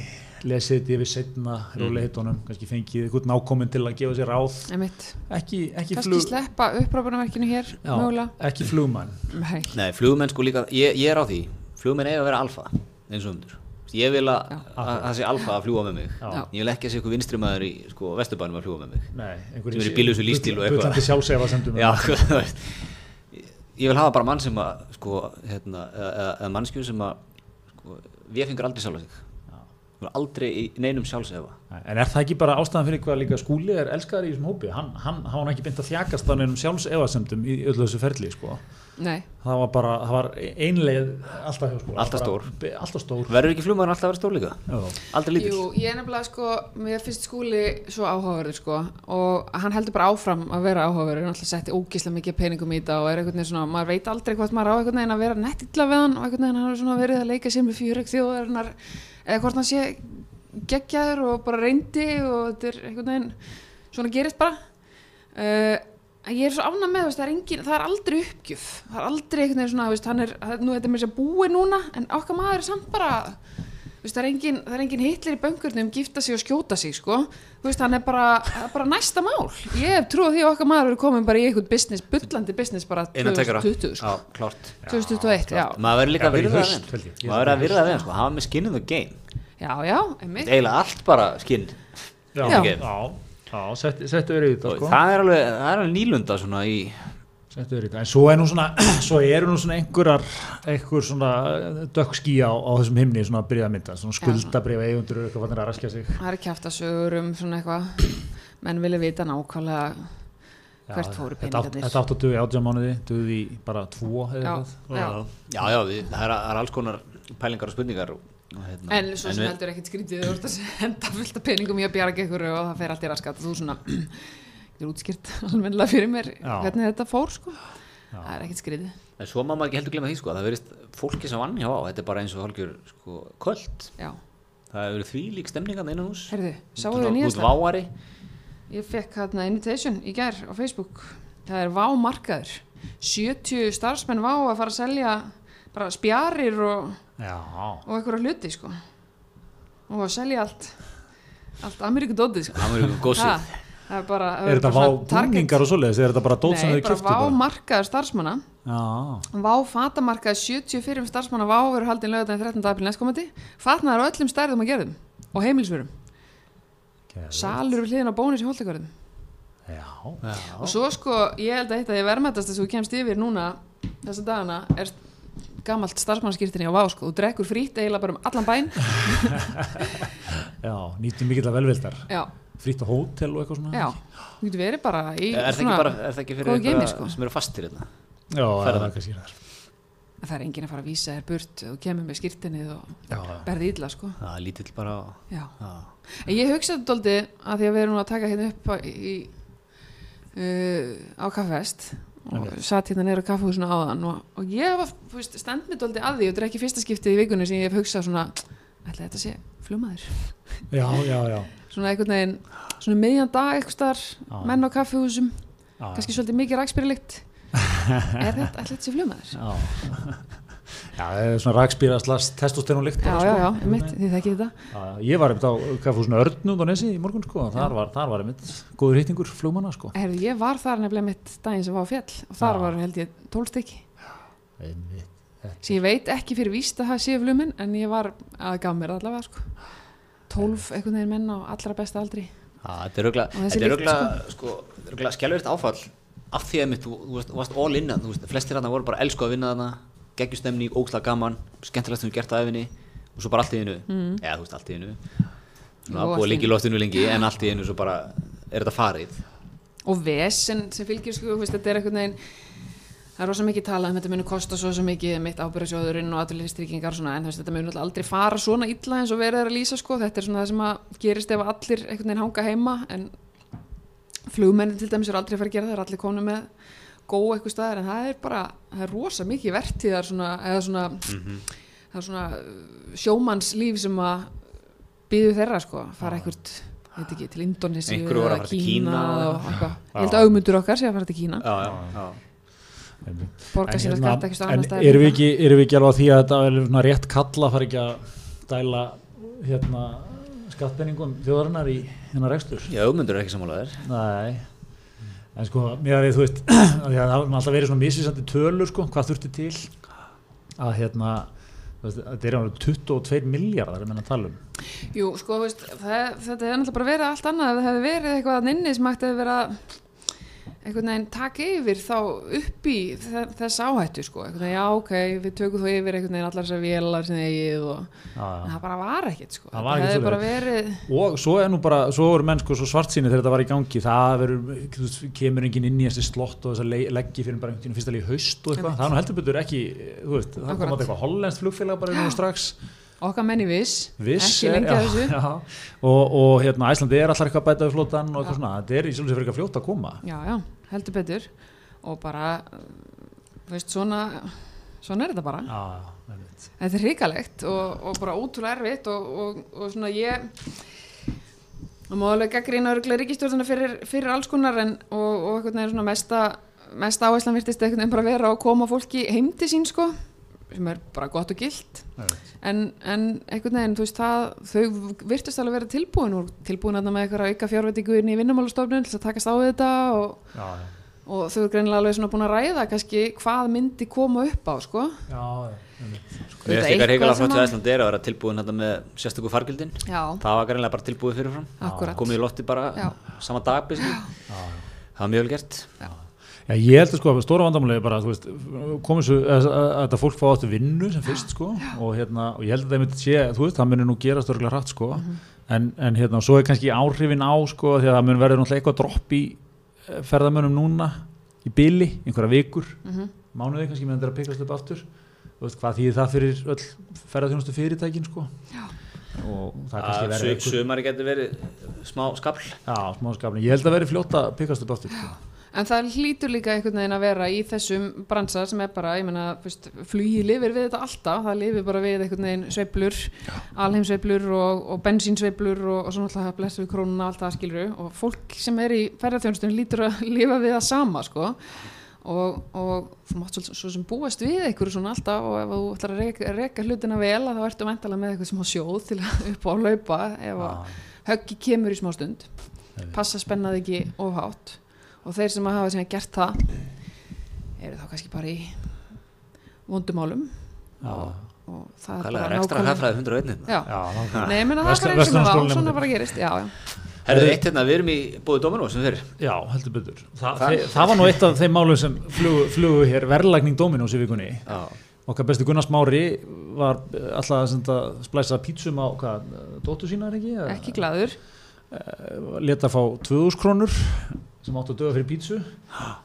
lesið þetta yfir setna róleitunum, kannski fengið einhvern nákominn til að gefa sér ráð. Einmitt. ekki, ekki, kannski flug, sleppa upprápunarverkinu hér Já. mögulega. ekki flugmann Nei. Nei, flugmenn sko líka, ég, ég er á því. Flugmenn eiga að vera alfa, eins og umdur ég vil að að það sé alfa að fljúa með mig. Já. Ég vil ekki að sé eitthvað vinstrimæður í sko, vesturbænum að fljúa með mig. Nei, Sem er í bíllausu lífstíl og eitthvað. Já, ég vil hafa bara mann sem að sko, hérna, eða, eða- eða mannskju sem að sko, við fengur aldrei sjálfa sig. Hún er aldrei í neinum sjálfsefa En er það ekki bara ástæðan fyrir hvað líka skúli er elskaður í þessum hópi? Hann, hann, hann var ekki beint að þjakast þannig um sjálfsefasemdum í öllu þessu ferli, sko. Nei. Það var bara, það var einleið alltaf hjá skúla. Alltaf Bara stór. be- Alltaf stór. verður ekki flugmaður alltaf að vera stór líka Já. aldrei lítill Jú, ég er nefnilega sko, mér finnst skúli svo áhugaverður sko og hann heldur bara áfram að vera áhugaverður, hann alltaf setti ógíslega mikið peningum í þetta og er einhvern veginn svona, maður veit aldrei hvort maður á einhvern veginn að vera eða hvort hann sé geggjaður og bara reyndi og þetta er einhvern veginn svona gerist bara. Uh, ég er svo ánað með, veist, það er, engin, það er aldrei uppgjöf. Það er aldrei einhvern veginn svona, veist, er, nú þetta er mér sér búið núna en okkar maður er samt bara veist, það er engin, það er engin hitlir í böngurnum gifta sig og skjóta sig, sko. Þú veist, hann er bara, er bara næsta mál. Ég hef trúið því að okkar maður er komin bara í eitthvað business, bullandi business bara innan tekara 2020, sko. Já, klárt 2021, já. maður verður líka að virða það maður verður að virða það sko, hafa með skin in the game Já, já, einmitt. eiginlega allt bara skinn Já, Já. já, já, settu verið í þetta, og sko. það er alveg, það er alveg nýlunda svona í Settu verið í þetta. En svo er nú svona, svo eru nú svona einhverjar, einhver svona dökkskí á, á þessum himni svona að byrja að mynda, svona skuldabrif eigundur og eitthvað fannir að raskja sig. Það er kjaftasögur um svona eitthvað, menn vilja vita nákvæmlega hvert fóru peningarnir. Þetta átt að duði átjá mánuði, duði bara tvo eða Já, eitthvað. já. já, já, við, það er, er alls konar pælingar og spurningar og, hérna, En svo sem heldur ekkert skrítið, þú ert að henda fullt af peningum í að bjarga ykkur og það fer allt í raskat. Þú svona, getur útskýrt almennilega fyrir mér Já. hvernig þetta fór, sko. Já. Það er ekkert skrítið. en svo má maður ekki heldur glemma því sko, að það verist fólki sem vann hjá á, þetta er bara eins og hálfgjör sko, kvöld, Já. það verið því lík stemningan innan hús Herðu, sáu Út- þið út nýjasta? váari Ég fekk hérna invitation í gær á Facebook. Það er Vá markaður. 70 starfsmenn Vá að fara að selja bara spjarir og, Já, og einhverja hluti sko. Og að selja allt, allt Ameríkudótið sko. það verður Ha, gósið er bara, er þetta vá búningar og svoleiðis, er þetta bara dót sem Nei, þau bara kiftu Vá bara? markaður starfsmanna. Já, Vá fatamarkaður 74 starfsmanna Vá verður haldin lögðan 13. april næstkomandi. Fatnaður á öllum stærðum og gerðum og heimilsvörum. geðveikt. Salur við hliðin á bónus í holdegörðum. Já, og svo sko, ég held að þetta er verðmættast þess að þú kemst yfir núna þessa dagana er gamalt starfsmannskýrtinni á Vá sko, þú drekkur frýtt eiginlega bara um allan bæn já, nýttum mikill að velvildar. já, Frýtt á hótel og eitthvað svona. já, þú getur verið bara í er það ekki bara, er það ekki fyrir góðu geimi, einhverja sko. sem eru fastir hérna Já, það er kannski þar. það er enginn að fara að vísa þér burt þú kemur með skýrtinni og Já, já. berði illa sko það er lítill bara já. já. en ég hugsaði þetta doldi að því að við erum nú að taka hérna upp á, í, uh, á kaffest og satt hérna neyra á kaffehúsinu áðan og, og ég var, þú veist, stend mér doldi að því og þetta er ekki fyrsta skiptið í vikunni sem ég hef hugsað svona ætla þetta sé flugmaður Já, já, já. Svona einhvern veginn svona miðjan dag eitthvað starf, menn á kaffehúsum kannski svolítið mikið rækspyrilikt er þetta alltaf þessi flugmaður? Já. Já, það er svona rakspýra slast testosterónlikt. Já, já, já, einmitt, því það ekki þetta ég var einmitt á kaffhúsinu Örnund á Nesi í morgun sko, og þar var, þar var einmitt góður hýttingur flugmanna sko. Herðu, ég var þar nefnilega mitt daginn sem var á fjall og þar Já. var held ég tólstykki Einmitt. sem ég veit ekki fyrir víst að það sé flugminn en ég var að gaf mér allavega sko. Tólf einhvern veginn menn á allra besta aldri. Já, þetta er örugglega, sko, skjálfurt áfall af því að þú, þú, þú varst all in þú veist, flestir hann voru bara elsku að vinna þarna geggjustemning, ógslag gaman, skemmtilegt sem við gert að efinni og svo bara allt í einu. Mm. eða þú veist allt í svona, Jú, búið lengi í loftinu lengi en allt í einu svo bara er þetta farið. Og vesen sem fylgir sko, þú veist, þetta er veginn það er rosa mikið talað um þetta muni kosta svo, svo mikið mitt ábyrðasjóðurinn og aðurlýfstryggingar svona, en veist, þetta muni aldrei fara svona illa eins og verið er að lýsa sko, þetta er svona það sem að gerist ef allir einhvern veginn hanga heima en flugmennin til dæmis er aldrei að fara að gera það, er allir konu með góð eitthvað staðar en það er bara, það er rosa mikið vertíðar svona, eða svona það er svona uh, sjómannslíf sem að býðu þeirra sko, fara eitthvað veit ekki, til Indonési fara til Kína og eitthvað, ég held að augmundur okkar sé að fara til Kína. Já, já, já. Borga sér að hérna, eitthvað en erum við, ekki, erum við ekki alveg á því að þetta er svona rétt kalla fara ekki að dæla hérna skattpenningum þjóðarinnar í hérna rekstur? Já, augmundur er ekki sammálaðir Nei. En sko, mér að við, þú veist að því að það hafa alltaf verið svona misvísandi tölur sko, hvað þurfti til að hérna þetta er alveg 22 miljardar er að tala um. Jú, sko, veist, það, þetta hefði náttúrulega bara verið allt annað ef það hefði verið eitthvað að nynni sem ætti að vera einhvern veginn taka yfir þá upp í þe- þess áhættu sko, einhvern veginn, já ok, við tökum þó yfir einhvern veginn allar þessar vélar sem eigið og já, já. það bara var ekkert sko, Það ekkert hefði bara verið og svo er nú bara, svo eru menn sko svo svartsýni þegar þetta var í gangi, það verður þú kemur enginn inn í þessi slott og þess að leggji fyrir bara einhvern veginn fyrsta leið í haust og eitthvað, það er nú heldur betur ekki þú veist, það kom Akkurat. átt eitthvað hollenskt flugfélag bara nú strax okkar menn í viss, Viss ekki já, þessu. já, og, og hérna Æslandi er alltaf eitthvað að bæta við flótan og eitthvað svona, þetta er í sjálf sér fyrir eitthvað fljótt að koma. Já, já, heldur betur. Og bara, veist, svona svona er þetta bara. Já, já. Þetta er hrikalegt og, og bara ótrúlega erfitt og, og, og svona ég og má alveg gaggrína örgulega ríkistjórnuna fyrir, fyrir alls konar en, og, veginn svona mesta, mesta áherslan virtist einhvern veginn bara vera að koma fólki heim til sín sko sem er bara gott og gilt. En, en einhvern veginn, þú veist, það, þau virtist alveg vera tilbúin og tilbúin að með eitthvað auka fjárvætingu inn í vinnumálastofnun til að takast á við þetta og, já, já, og þau eru greinilega alveg svona búin að ræða kannski hvað myndi koma upp á sko. já, Auðvitað finnst ykkar eitthvað heikulega sem flott í að- Æslandi er að vera tilbúin þetta með sérstöku fargildin Já, það var greinlega bara tilbúið fyrirfram. Komið í lotti bara Já. sama dag það var mjög vel gert Já, ég held að sko, stóra vandamálið er bara, veist, komið svo, að, að, að þetta fólk fá áttu vinnu sem fyrst, sko, og hérna, og ég held að það myndi sé, þú veist, það myndir nú gerast örgulega hratt, sko, en, en hérna, svo er kannski áhrifin á, sko, því að það mun verður náttúrulega eitthvað dropp í eh, ferðamönnum núna, í byli, einhverja vikur, Mhm. mánuði kannski meðan þetta er að pikkast upp aftur, þú veist, hvað þýðir það fyrir öll ferðarþjónustu fyrirtækin, sko, Já. og það er kannski að verður su- einhver, sumari getur verið smá skapl já, smá skapni, ég held að verður fljóta að pikkast upp aftur, sko. En það hlýtur líka einhvern veginn að vera í þessum bransa sem er bara, ég meina, fyrst, flugi lifir við þetta alltaf, það lifir bara við einhvern veginn sveiflur, alheimsveiflur og, og bensínsveiflur og, og svona alltaf blessu við krónuna allt það skilur og fólk sem er í ferðarþjónustunum lítur að lifa við það sama, sko. Og, og þú mátt svo, svo sem búast við einhverju svona alltaf og ef þú ætlar að reka, reka hlutina vel þá ertu mæntalega með eitthvað sem á sjóð til að upp á að laupa ef að höggi kemur í smá stund. Passa spennað ekki of hátt og þeir sem að hafa sem gert það eru þá kannski bara í vondumálum Já, og það er bara ekstra nákvæmlega- hafraði 101 Já, já, nákvæmlega. nei, ég meina það er bara eins og á, svona bara gerist, já, já Herðu eitt hérna, við erum í búið Dominó sem fyrir Já, heldur betur. Þa, Það- það, það var nú eitt af þeim málum sem flugu, flugu hér verðlagning Dominós í vikunni. Já. Okkar besti Gunnar Smári var eh, alltaf að splæsa pítsum á hvað, dóttu sína er ekki? ekki glaður Leta fá 2000 krónur sem áttu að döga fyrir pítsu.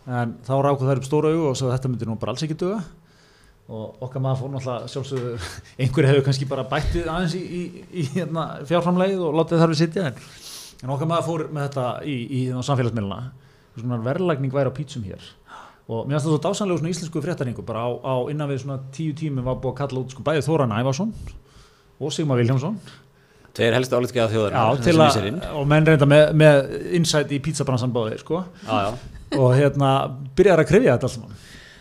En þá ráku þær upp stóra augu og svo þetta myndi nú bara alls ekki döga og okkar maður fór náttúrulega sjálfsögðu einhverju hefur kannski bara bættið aðeins í, í, í hérna, fjárframlegið og látið þar við sitja. En, en okkar maður fór með þetta í, í, í samfélagsmiðluna verðlagning væri á pítsum hér. Og mér finnst það svo dásanlega svona íslensku fréttaringu bara á, á innan við svona tíu tímum var búið að kalla út sko bæði Þóran Ævarsson og Sigmar Viljámsson Tveir helstu álitgeða þjóðar Já, til að, og menn reynda með, með insight í pizzabransan báðir sko. Já, já. Og hérna byrjar að krifja þetta allt saman.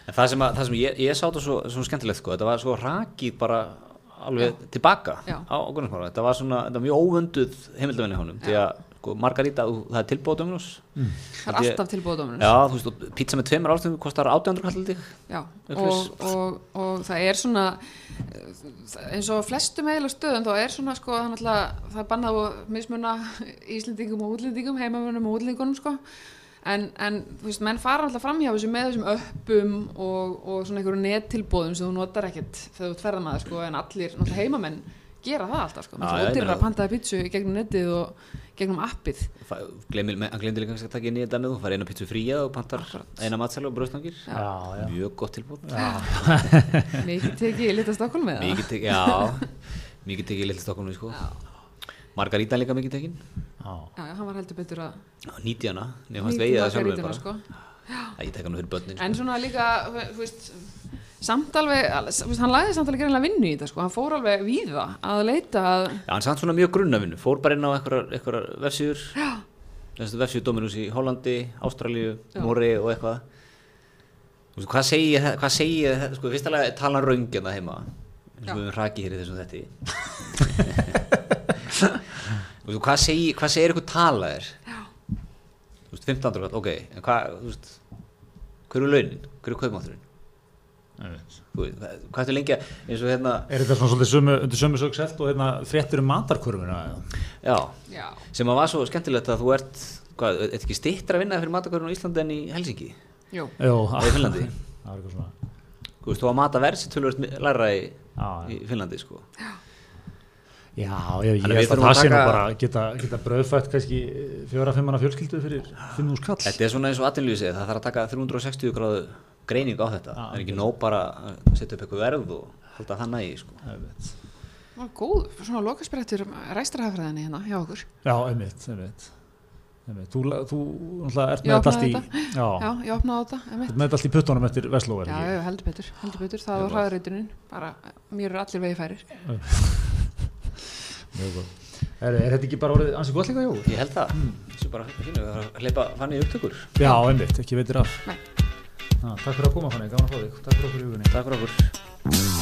En það sem, að, það sem ég, ég sá þetta svo, svo skemmtilegt sko, þetta var svo rakið bara alveg tilbaka Já. á Gunnarsmára, þetta var svona, þetta var mjög óvönduð heimildavinni honum, því að sko, Margarita, þú- það er tilbúið á Dominus það er Ég- alltaf tilbúið dóminus Já, þú veist, og pizza með tveimur álstöðum kostar 800 kallið Já, Upplýs. og, og, og það er svona eins og flestum eiginlega stöðum þá er svona sko, það er, bannað að mismuna Íslendingum og útlendingum, heimamönnum og útlendingunum sko. en, en þú veist, menn fara alltaf framhjá þessu með þessum öppum og, og svona einhverju nettilbóðum sem þú notar ekkert þegar þú ert ferðamaður sko, en allir náttúrulega heimamenn gera það alltaf sko, Já, já, svo ég ódýrar að pantaði pítsu gegnum netið og gegnum appið. Gleymir, hann glemdi líka kannski að taka inn í þetta með þú fara eina pítsu fría og pantar Akkurat. eina matsælu og bröðstangir Já, já. mjög gott tilbúð mikið tekið í lita Stokkólm með það mikið tekið, já. Mikið tekið í litla Stokkólmi sko. Margarítan líka mikið tekin. Já. já, já, hann var heldur betur að nýti hana, nýta vegið það sjálfur bara. sko. Æ, ég tek hann fyrir börnin en sko. svona líka þú veist, samt alveg hann lagði samt alveg greinlega vinnu í þetta sko. hann fór alveg víða að leita að Já, hann samt svona mjög grunnavinnu, fór bara inn á vefsíður. Þessu vefsíður Dominus í Hollandi, Ástralíu, Já. Móri og eitthvað. Þú veist, hvað segir það- hvað segir það, sko, fyrst alveg tala hann raungina heima. Eins Já. og við höfum rakið hér í þessum þetti Þú veist, hvað segir hvað segir eitthvað tala þér? Þú veist, 15 kall, ok. En hvað, þú veist hver er launin, hver er kaupmátturinn hvað, lengi að eins og hérna, Er þetta svona svolítið sömu, undir sömu sög selt og hérna fréttur um matarkurvina? já já, sem að var svo skemmtilegt að þú ert hvað, er ekki stittra að vinna fyrir matakörun á Íslandi en í Helsingi eða í Finnlandi Það er eitthvað svona. þú veist, þú að mata verð sem tölvöld læra í, Já, í Finnlandi sko. Já, ég, ég Þannig að það að sé nú bara geta, geta bröðfætt kannski fjóra, fimmana fjölskyldu fyrir fimm úr skall. þetta er svona eins og atvinnlýsi það þarf að taka 360 gráðu greining á þetta það er ekki nóg bara að setja upp eitthvað verð og halda það nægi sko. Það var góð svona lokasprettur ræstrahafræðinni hérna hjá okkur Já, einmitt, einmitt. einmitt. Þú, þú náttúrulega ert með allt í, já, já, ég opnaði á þetta þú einmitt. ert með allt í puttunum eftir Vestló, er já, ekki? já, heldur betur, heldur betur það var gott. hraðaritunin bara, mér eru allir vegi færir Mjög góð. Er, er þetta ekki bara orðið ansið gott líka, Jó? ég held það þessu bara fínu, það þarf að hleypa fannig upptökur Já, einmitt, ekki veitir af. Nei. Takk fyrir að koma þannig, gaman að fá þig. Takk fyrir okkur í hugunni. Takk fyrir okkur.